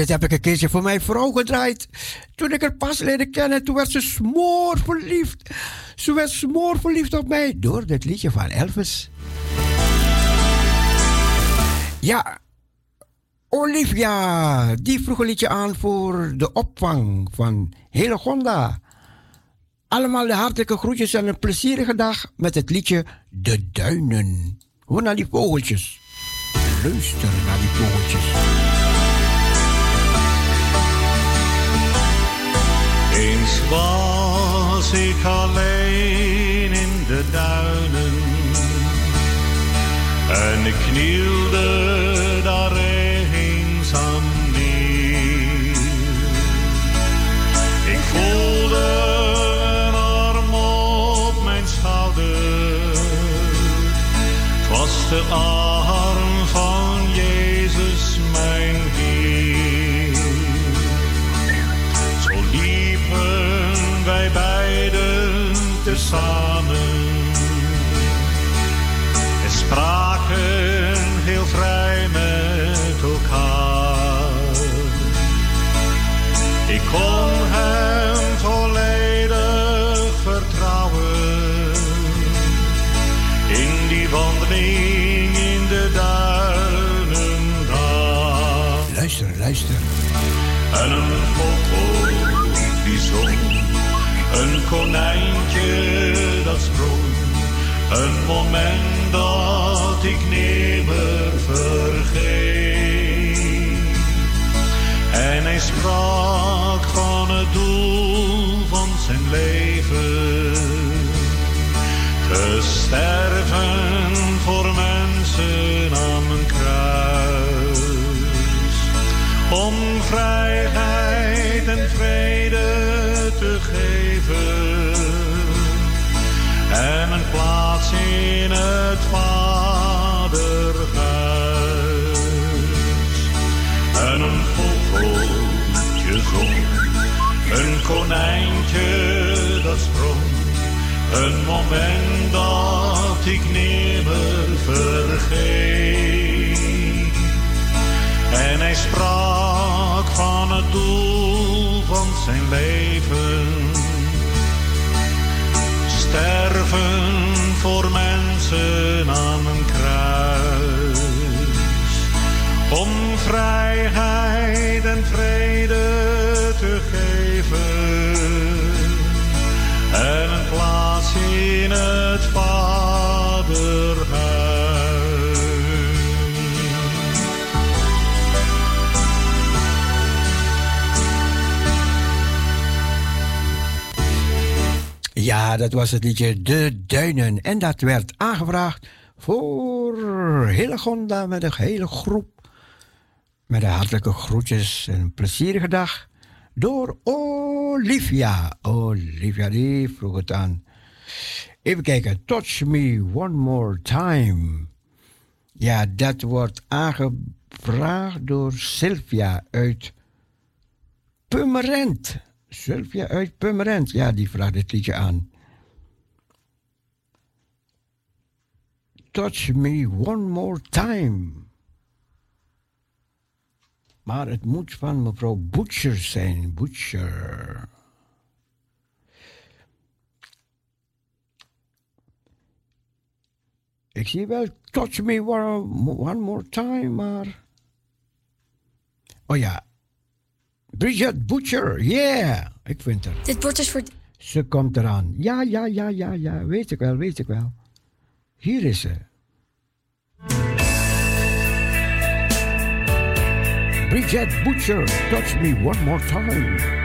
dit heb ik een keertje voor mijn vrouw gedraaid. Toen ik haar pas leerde kennen, toen werd ze smoor verliefd. Ze werd smoor verliefd op mij door dit liedje van Elvis. Ja, Olivia, die vroeg een liedje aan voor de opvang van Helegonda. Allemaal de hartelijke groetjes en een plezierige dag met het liedje De Duinen. Hoor naar die vogeltjes. Luister naar die vogeltjes. Was ik alleen in de duinen en ik knielde daar eenzaam neer. Ik voelde een arm op mijn schouder. Het was de arm tezamen en spraken heel vrij met elkaar. Ik kon hem volledig vertrouwen in die wandeling in de duinen daar. Luister, luister. En een vogel die zong, een konijntje. Een moment dat ik nimmer vergeet. En hij sprak van het doel van zijn leven. Te sterven voor mensen aan een kruis om vrijheid en vrede plaats in het vaderhuis. En een vogeltje zong, een konijntje dat sprong, een moment dat ik nimmer vergeet. En hij sprak van het doel van zijn leven. Sterven voor mensen aan een kruis. Om vrijheid en vrede te geven. En een plaats in het vaderhuis. Ja, dat was het liedje De Duinen. En dat werd aangevraagd voor Hillegonda met een hele groep. Met de hartelijke groetjes en een plezierige dag. Door Olivia. Olivia, die vroeg het aan. Even kijken. Touch me one more time. Ja, dat wordt aangevraagd door Sylvia uit Purmerend. Sylvia uit Purmerend. Ja, die vraagt het liedje aan. Touch me one more time. Maar het moet van mevrouw Butcher zijn. Butcher. Ik zie wel Touch me one, one more time, maar... Oh ja. Bridget Butcher, yeah. Ik vind haar. Dit wordt dus voor... Ze komt eraan. Ja, ja, ja, ja, ja. Weet ik wel, weet ik wel. Hier is ze. Bridget Butcher, touch me one more time.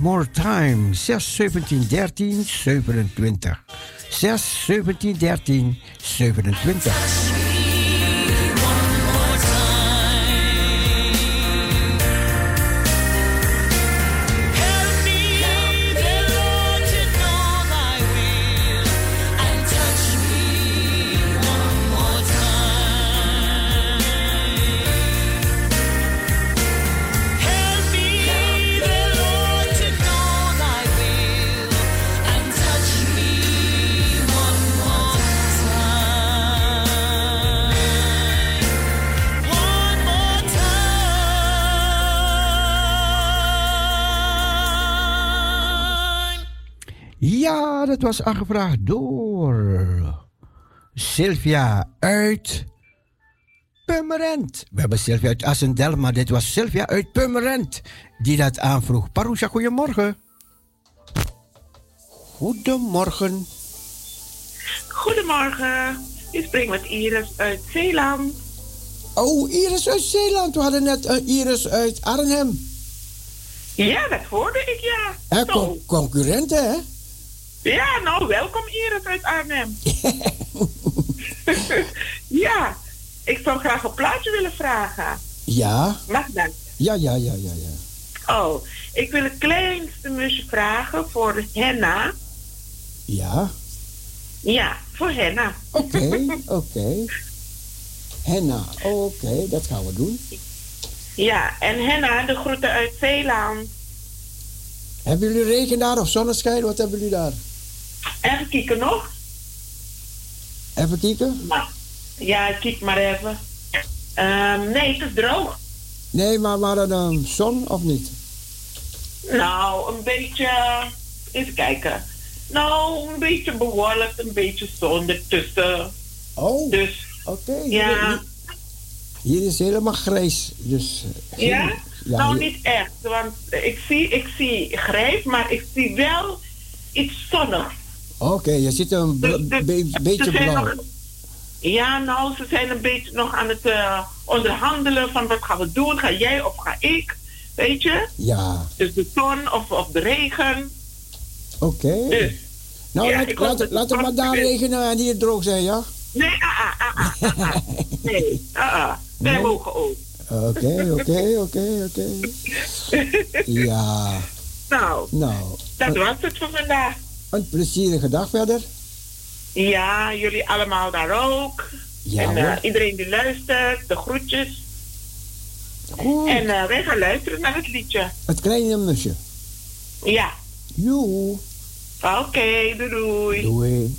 More Time. 6, 17, 13, 27. 6, 17, 13, 27. Was aangevraagd door Sylvia uit Purmerend. We hebben Sylvia uit Assendel, maar dit was Sylvia uit Purmerend die dat aanvroeg. Parusha, goedemorgen. Goedemorgen. Goedemorgen. Je spreekt met Iris uit Zeeland. Oh, Iris uit Zeeland. We hadden net een Iris uit Arnhem. Ja, dat hoorde ik, ja. En con concurrenten, hè? Ja, nou, welkom Iris uit Arnhem. ja, ik zou graag een plaatje willen vragen. Ja. Mag dat? Ja, ja, ja, ja, ja. Oh, ik wil het kleinste musje vragen voor Henna. Ja. Ja, voor Henna. Oké, oké. Henna, oké, dat gaan we doen. Ja, en Henna, de groeten uit Zeeland. Hebben jullie regen daar of zonneschijn? Wat hebben jullie daar? Even kijken nog. Even kijken? Ja, kijk maar even. Ehm, nee, het is droog. Nee, maar, een um, zon of niet? Nou, een beetje. Even kijken. Nou, een beetje behoorlijk, een beetje zon ertussen. Oh, dus. Oké. Ja. Hier, is helemaal grijs. Dus, geen- Ja? ja nou, hier- niet echt, want ik zie, ik zie grijs, maar ik zie wel iets zonnigs. Oké, je ziet een Dus- be- beetje blauw. nog- ja, nou, ze zijn een beetje nog aan het eh, onderhandelen van wat gaan we doen. Ga jij of ga ik? Weet je? Ja, Dus de zon of, of de regen. oké. Dus. Nou, Ja, laat, laat, laat het het maar daar regenen en hier droog zijn, ja? Nee, ah, ah, ah, ah, ah, ah. Nee, ah, ah. Wij Nee? mogen ook. Oké, oké, oké, oké. Ja, Nou, nou. dat was het voor vandaag. Een plezierige dag verder. Ja, jullie allemaal daar ook. Ja, en eh, iedereen die luistert, de groetjes. Goed. En eh, wij gaan luisteren naar het liedje. Het kleine musje. Ja. Joe. Oké, doei doei. Doei.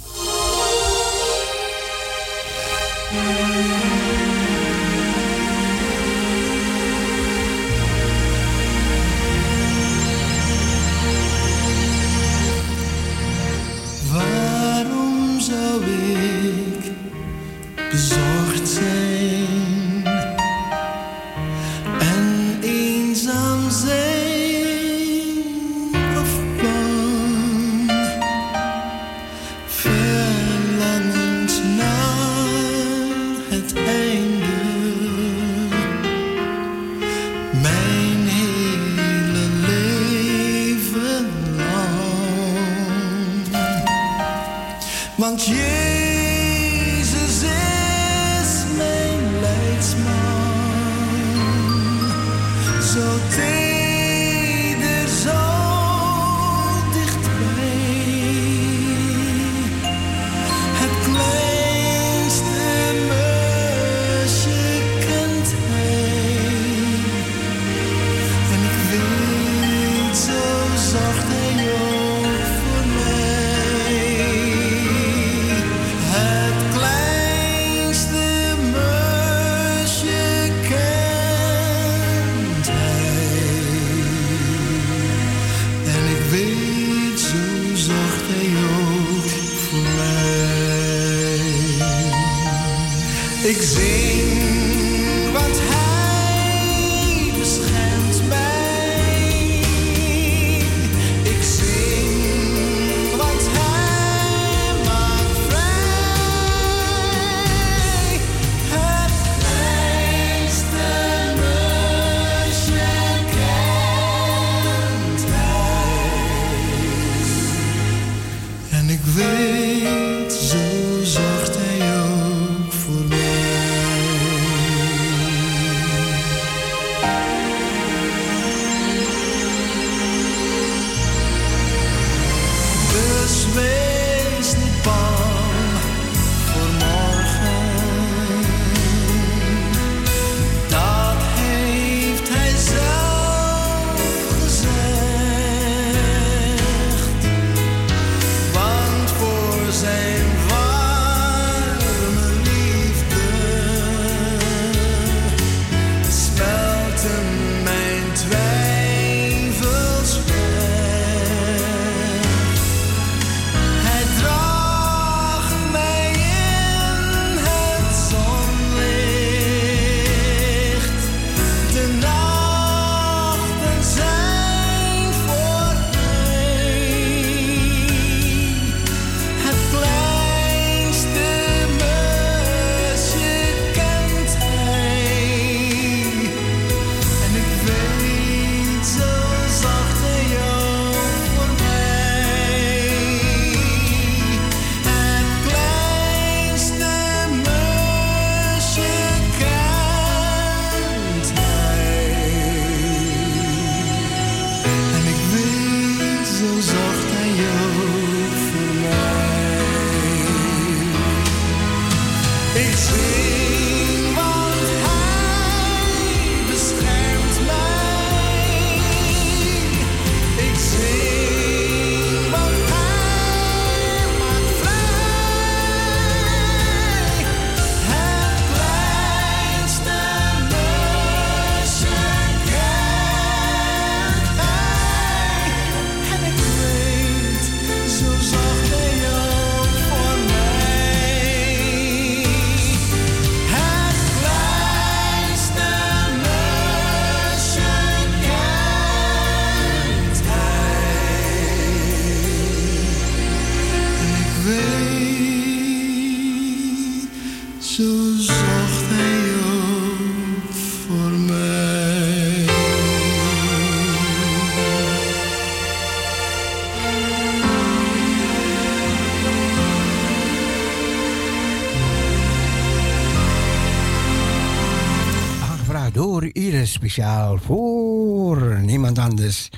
speciaal voor niemand anders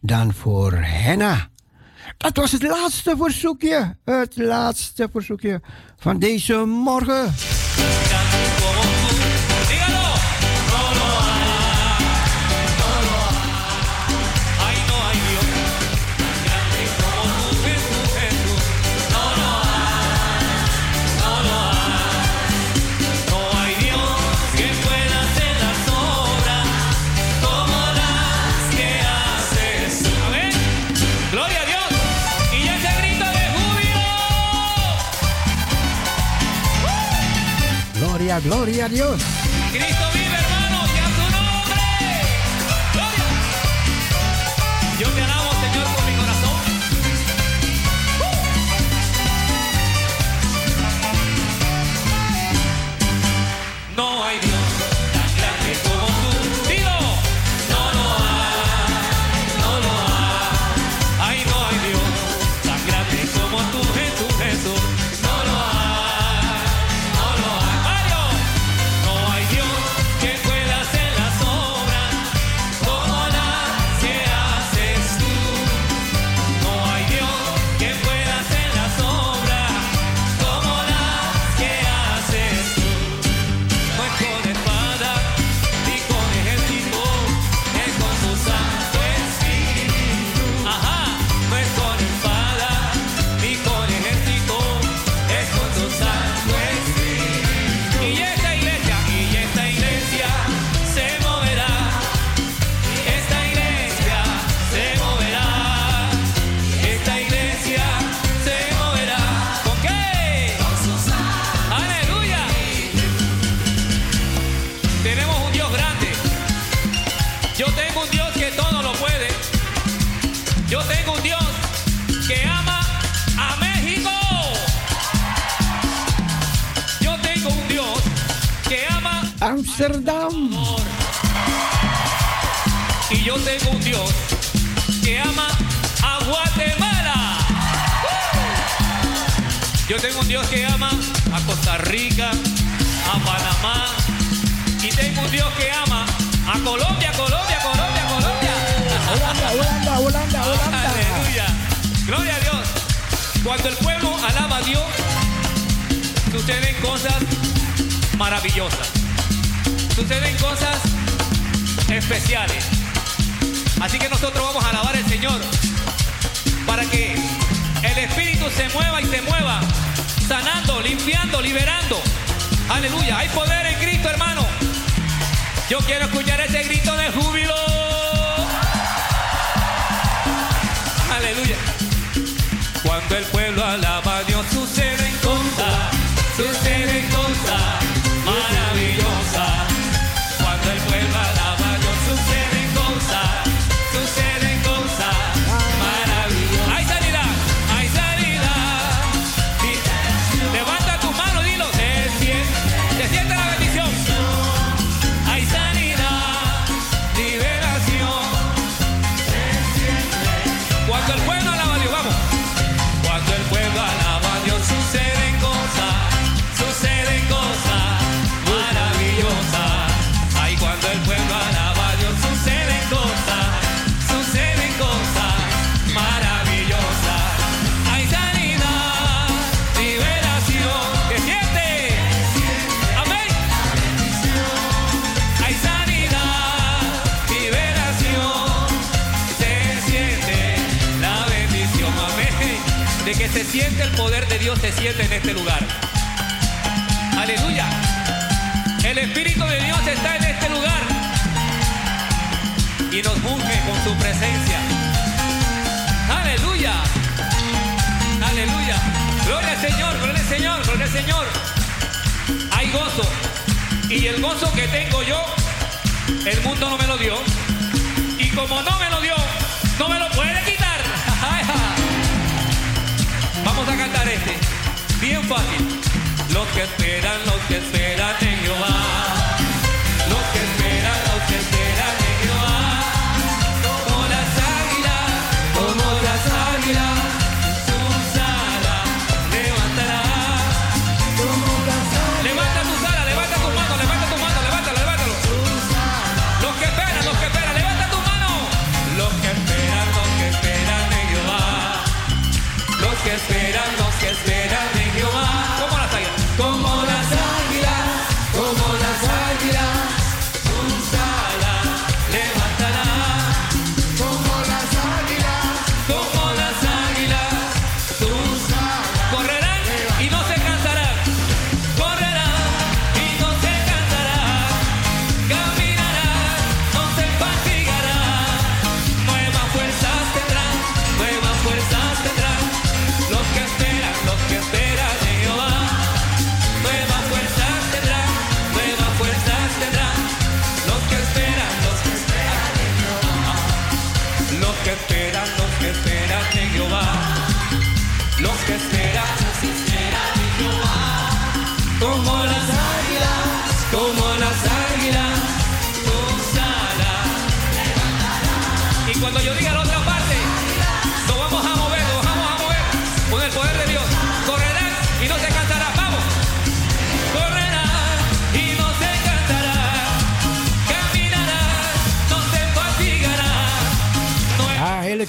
dan voor Henna. Dat was het laatste verzoekje. Het laatste verzoekje van deze morgen. gloria a Dios.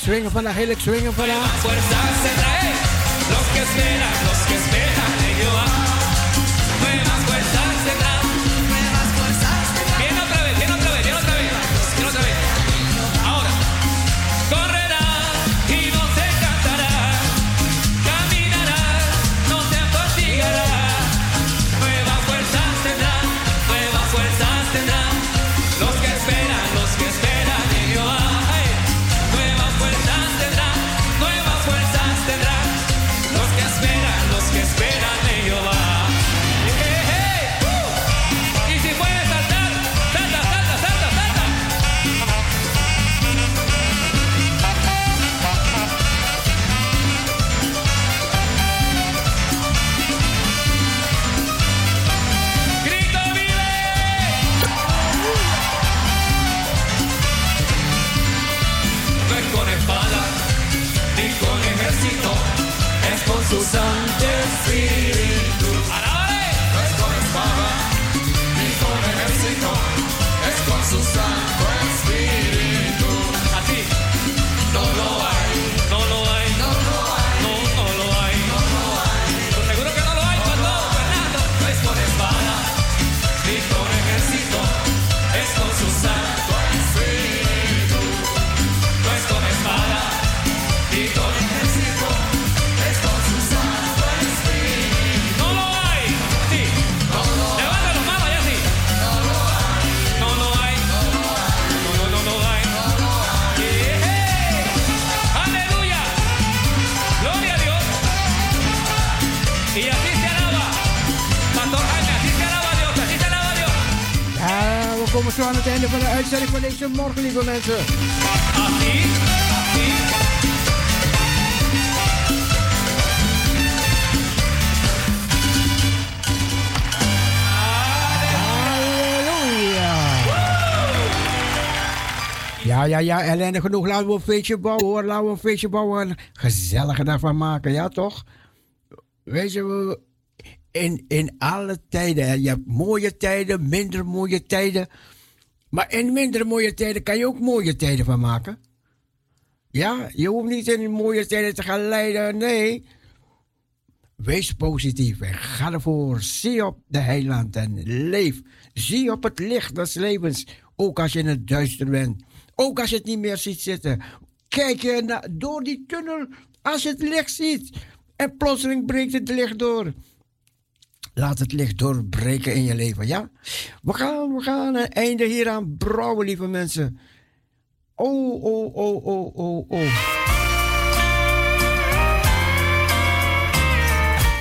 Helex, venga para la Helex, venga para. Las. einde van de uitzending van deze morgen, lieve mensen. Ja, ja, ja, ellende genoeg. Laten we een feestje bouwen hoor. Laten we een feestje bouwen. gezelliger daarvan maken, ja toch? Weet je, we, in, in alle tijden. Je hebt mooie tijden, minder mooie tijden. Maar in minder mooie tijden kan je ook mooie tijden van maken. Ja, je hoeft niet in mooie tijden te gaan lijden. Nee. Wees positief en ga ervoor. Zie op de heiland en leef. Zie op het licht des levens. Ook als je in het duister bent. Ook als je het niet meer ziet zitten. Kijk je naar, door die tunnel als je het licht ziet. En plotseling breekt het licht door. Laat het licht doorbreken in je leven, ja? We gaan, we gaan een einde hieraan brouwen, lieve mensen. Oh, oh, oh, oh, oh, oh.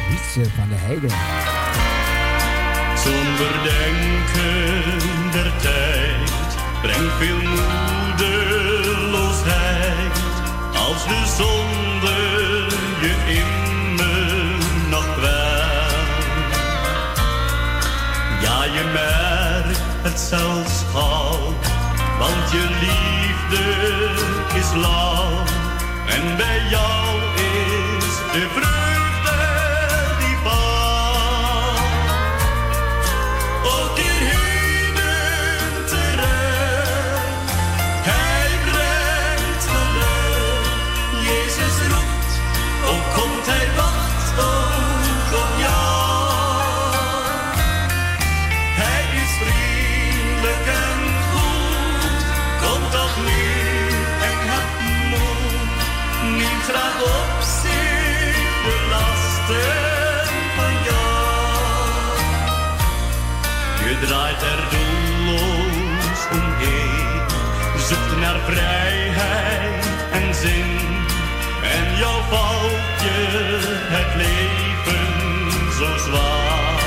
Wietse van de Heide. Zonder denken der tijd brengt veel moedeloosheid. Als de zonde je in je merkt het zelfs gauw, want je liefde is lauw. En bij jou is de Draait er doelloos omheen, zoekt naar vrijheid en zin. En jou valt je het leven zo zwaar.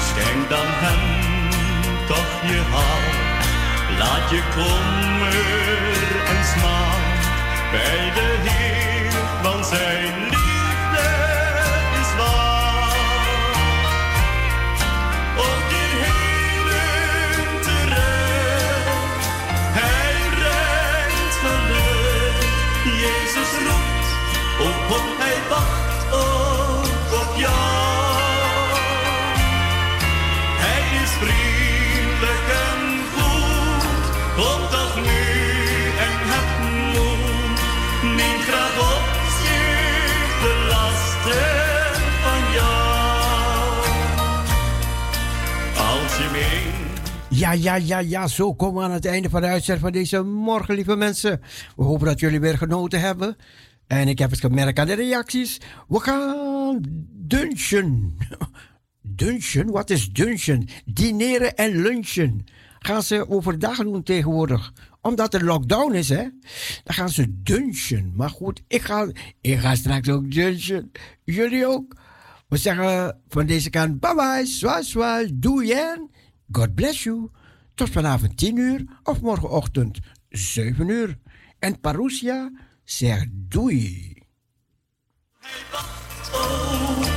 Schenk dan hem toch je hart, laat je kommer en smaak bij de Ja, ja, ja, ja, zo komen we aan het einde van de uitzending van deze morgen, lieve mensen. We hopen dat jullie weer genoten hebben. En ik heb het gemerkt aan de reacties. We gaan dunchen. Dunchen? Wat is dunchen? Dineren en lunchen. Gaan ze overdag doen tegenwoordig. Omdat er lockdown is, hè? Dan gaan ze dunchen. Maar goed, ik ga, ik ga straks ook dunchen. Jullie ook. We zeggen van deze kant bye bye, zwaai doei en God bless you. Tot vanavond 10 uur of morgenochtend 7 uur. En Parousia zegt doei. oh,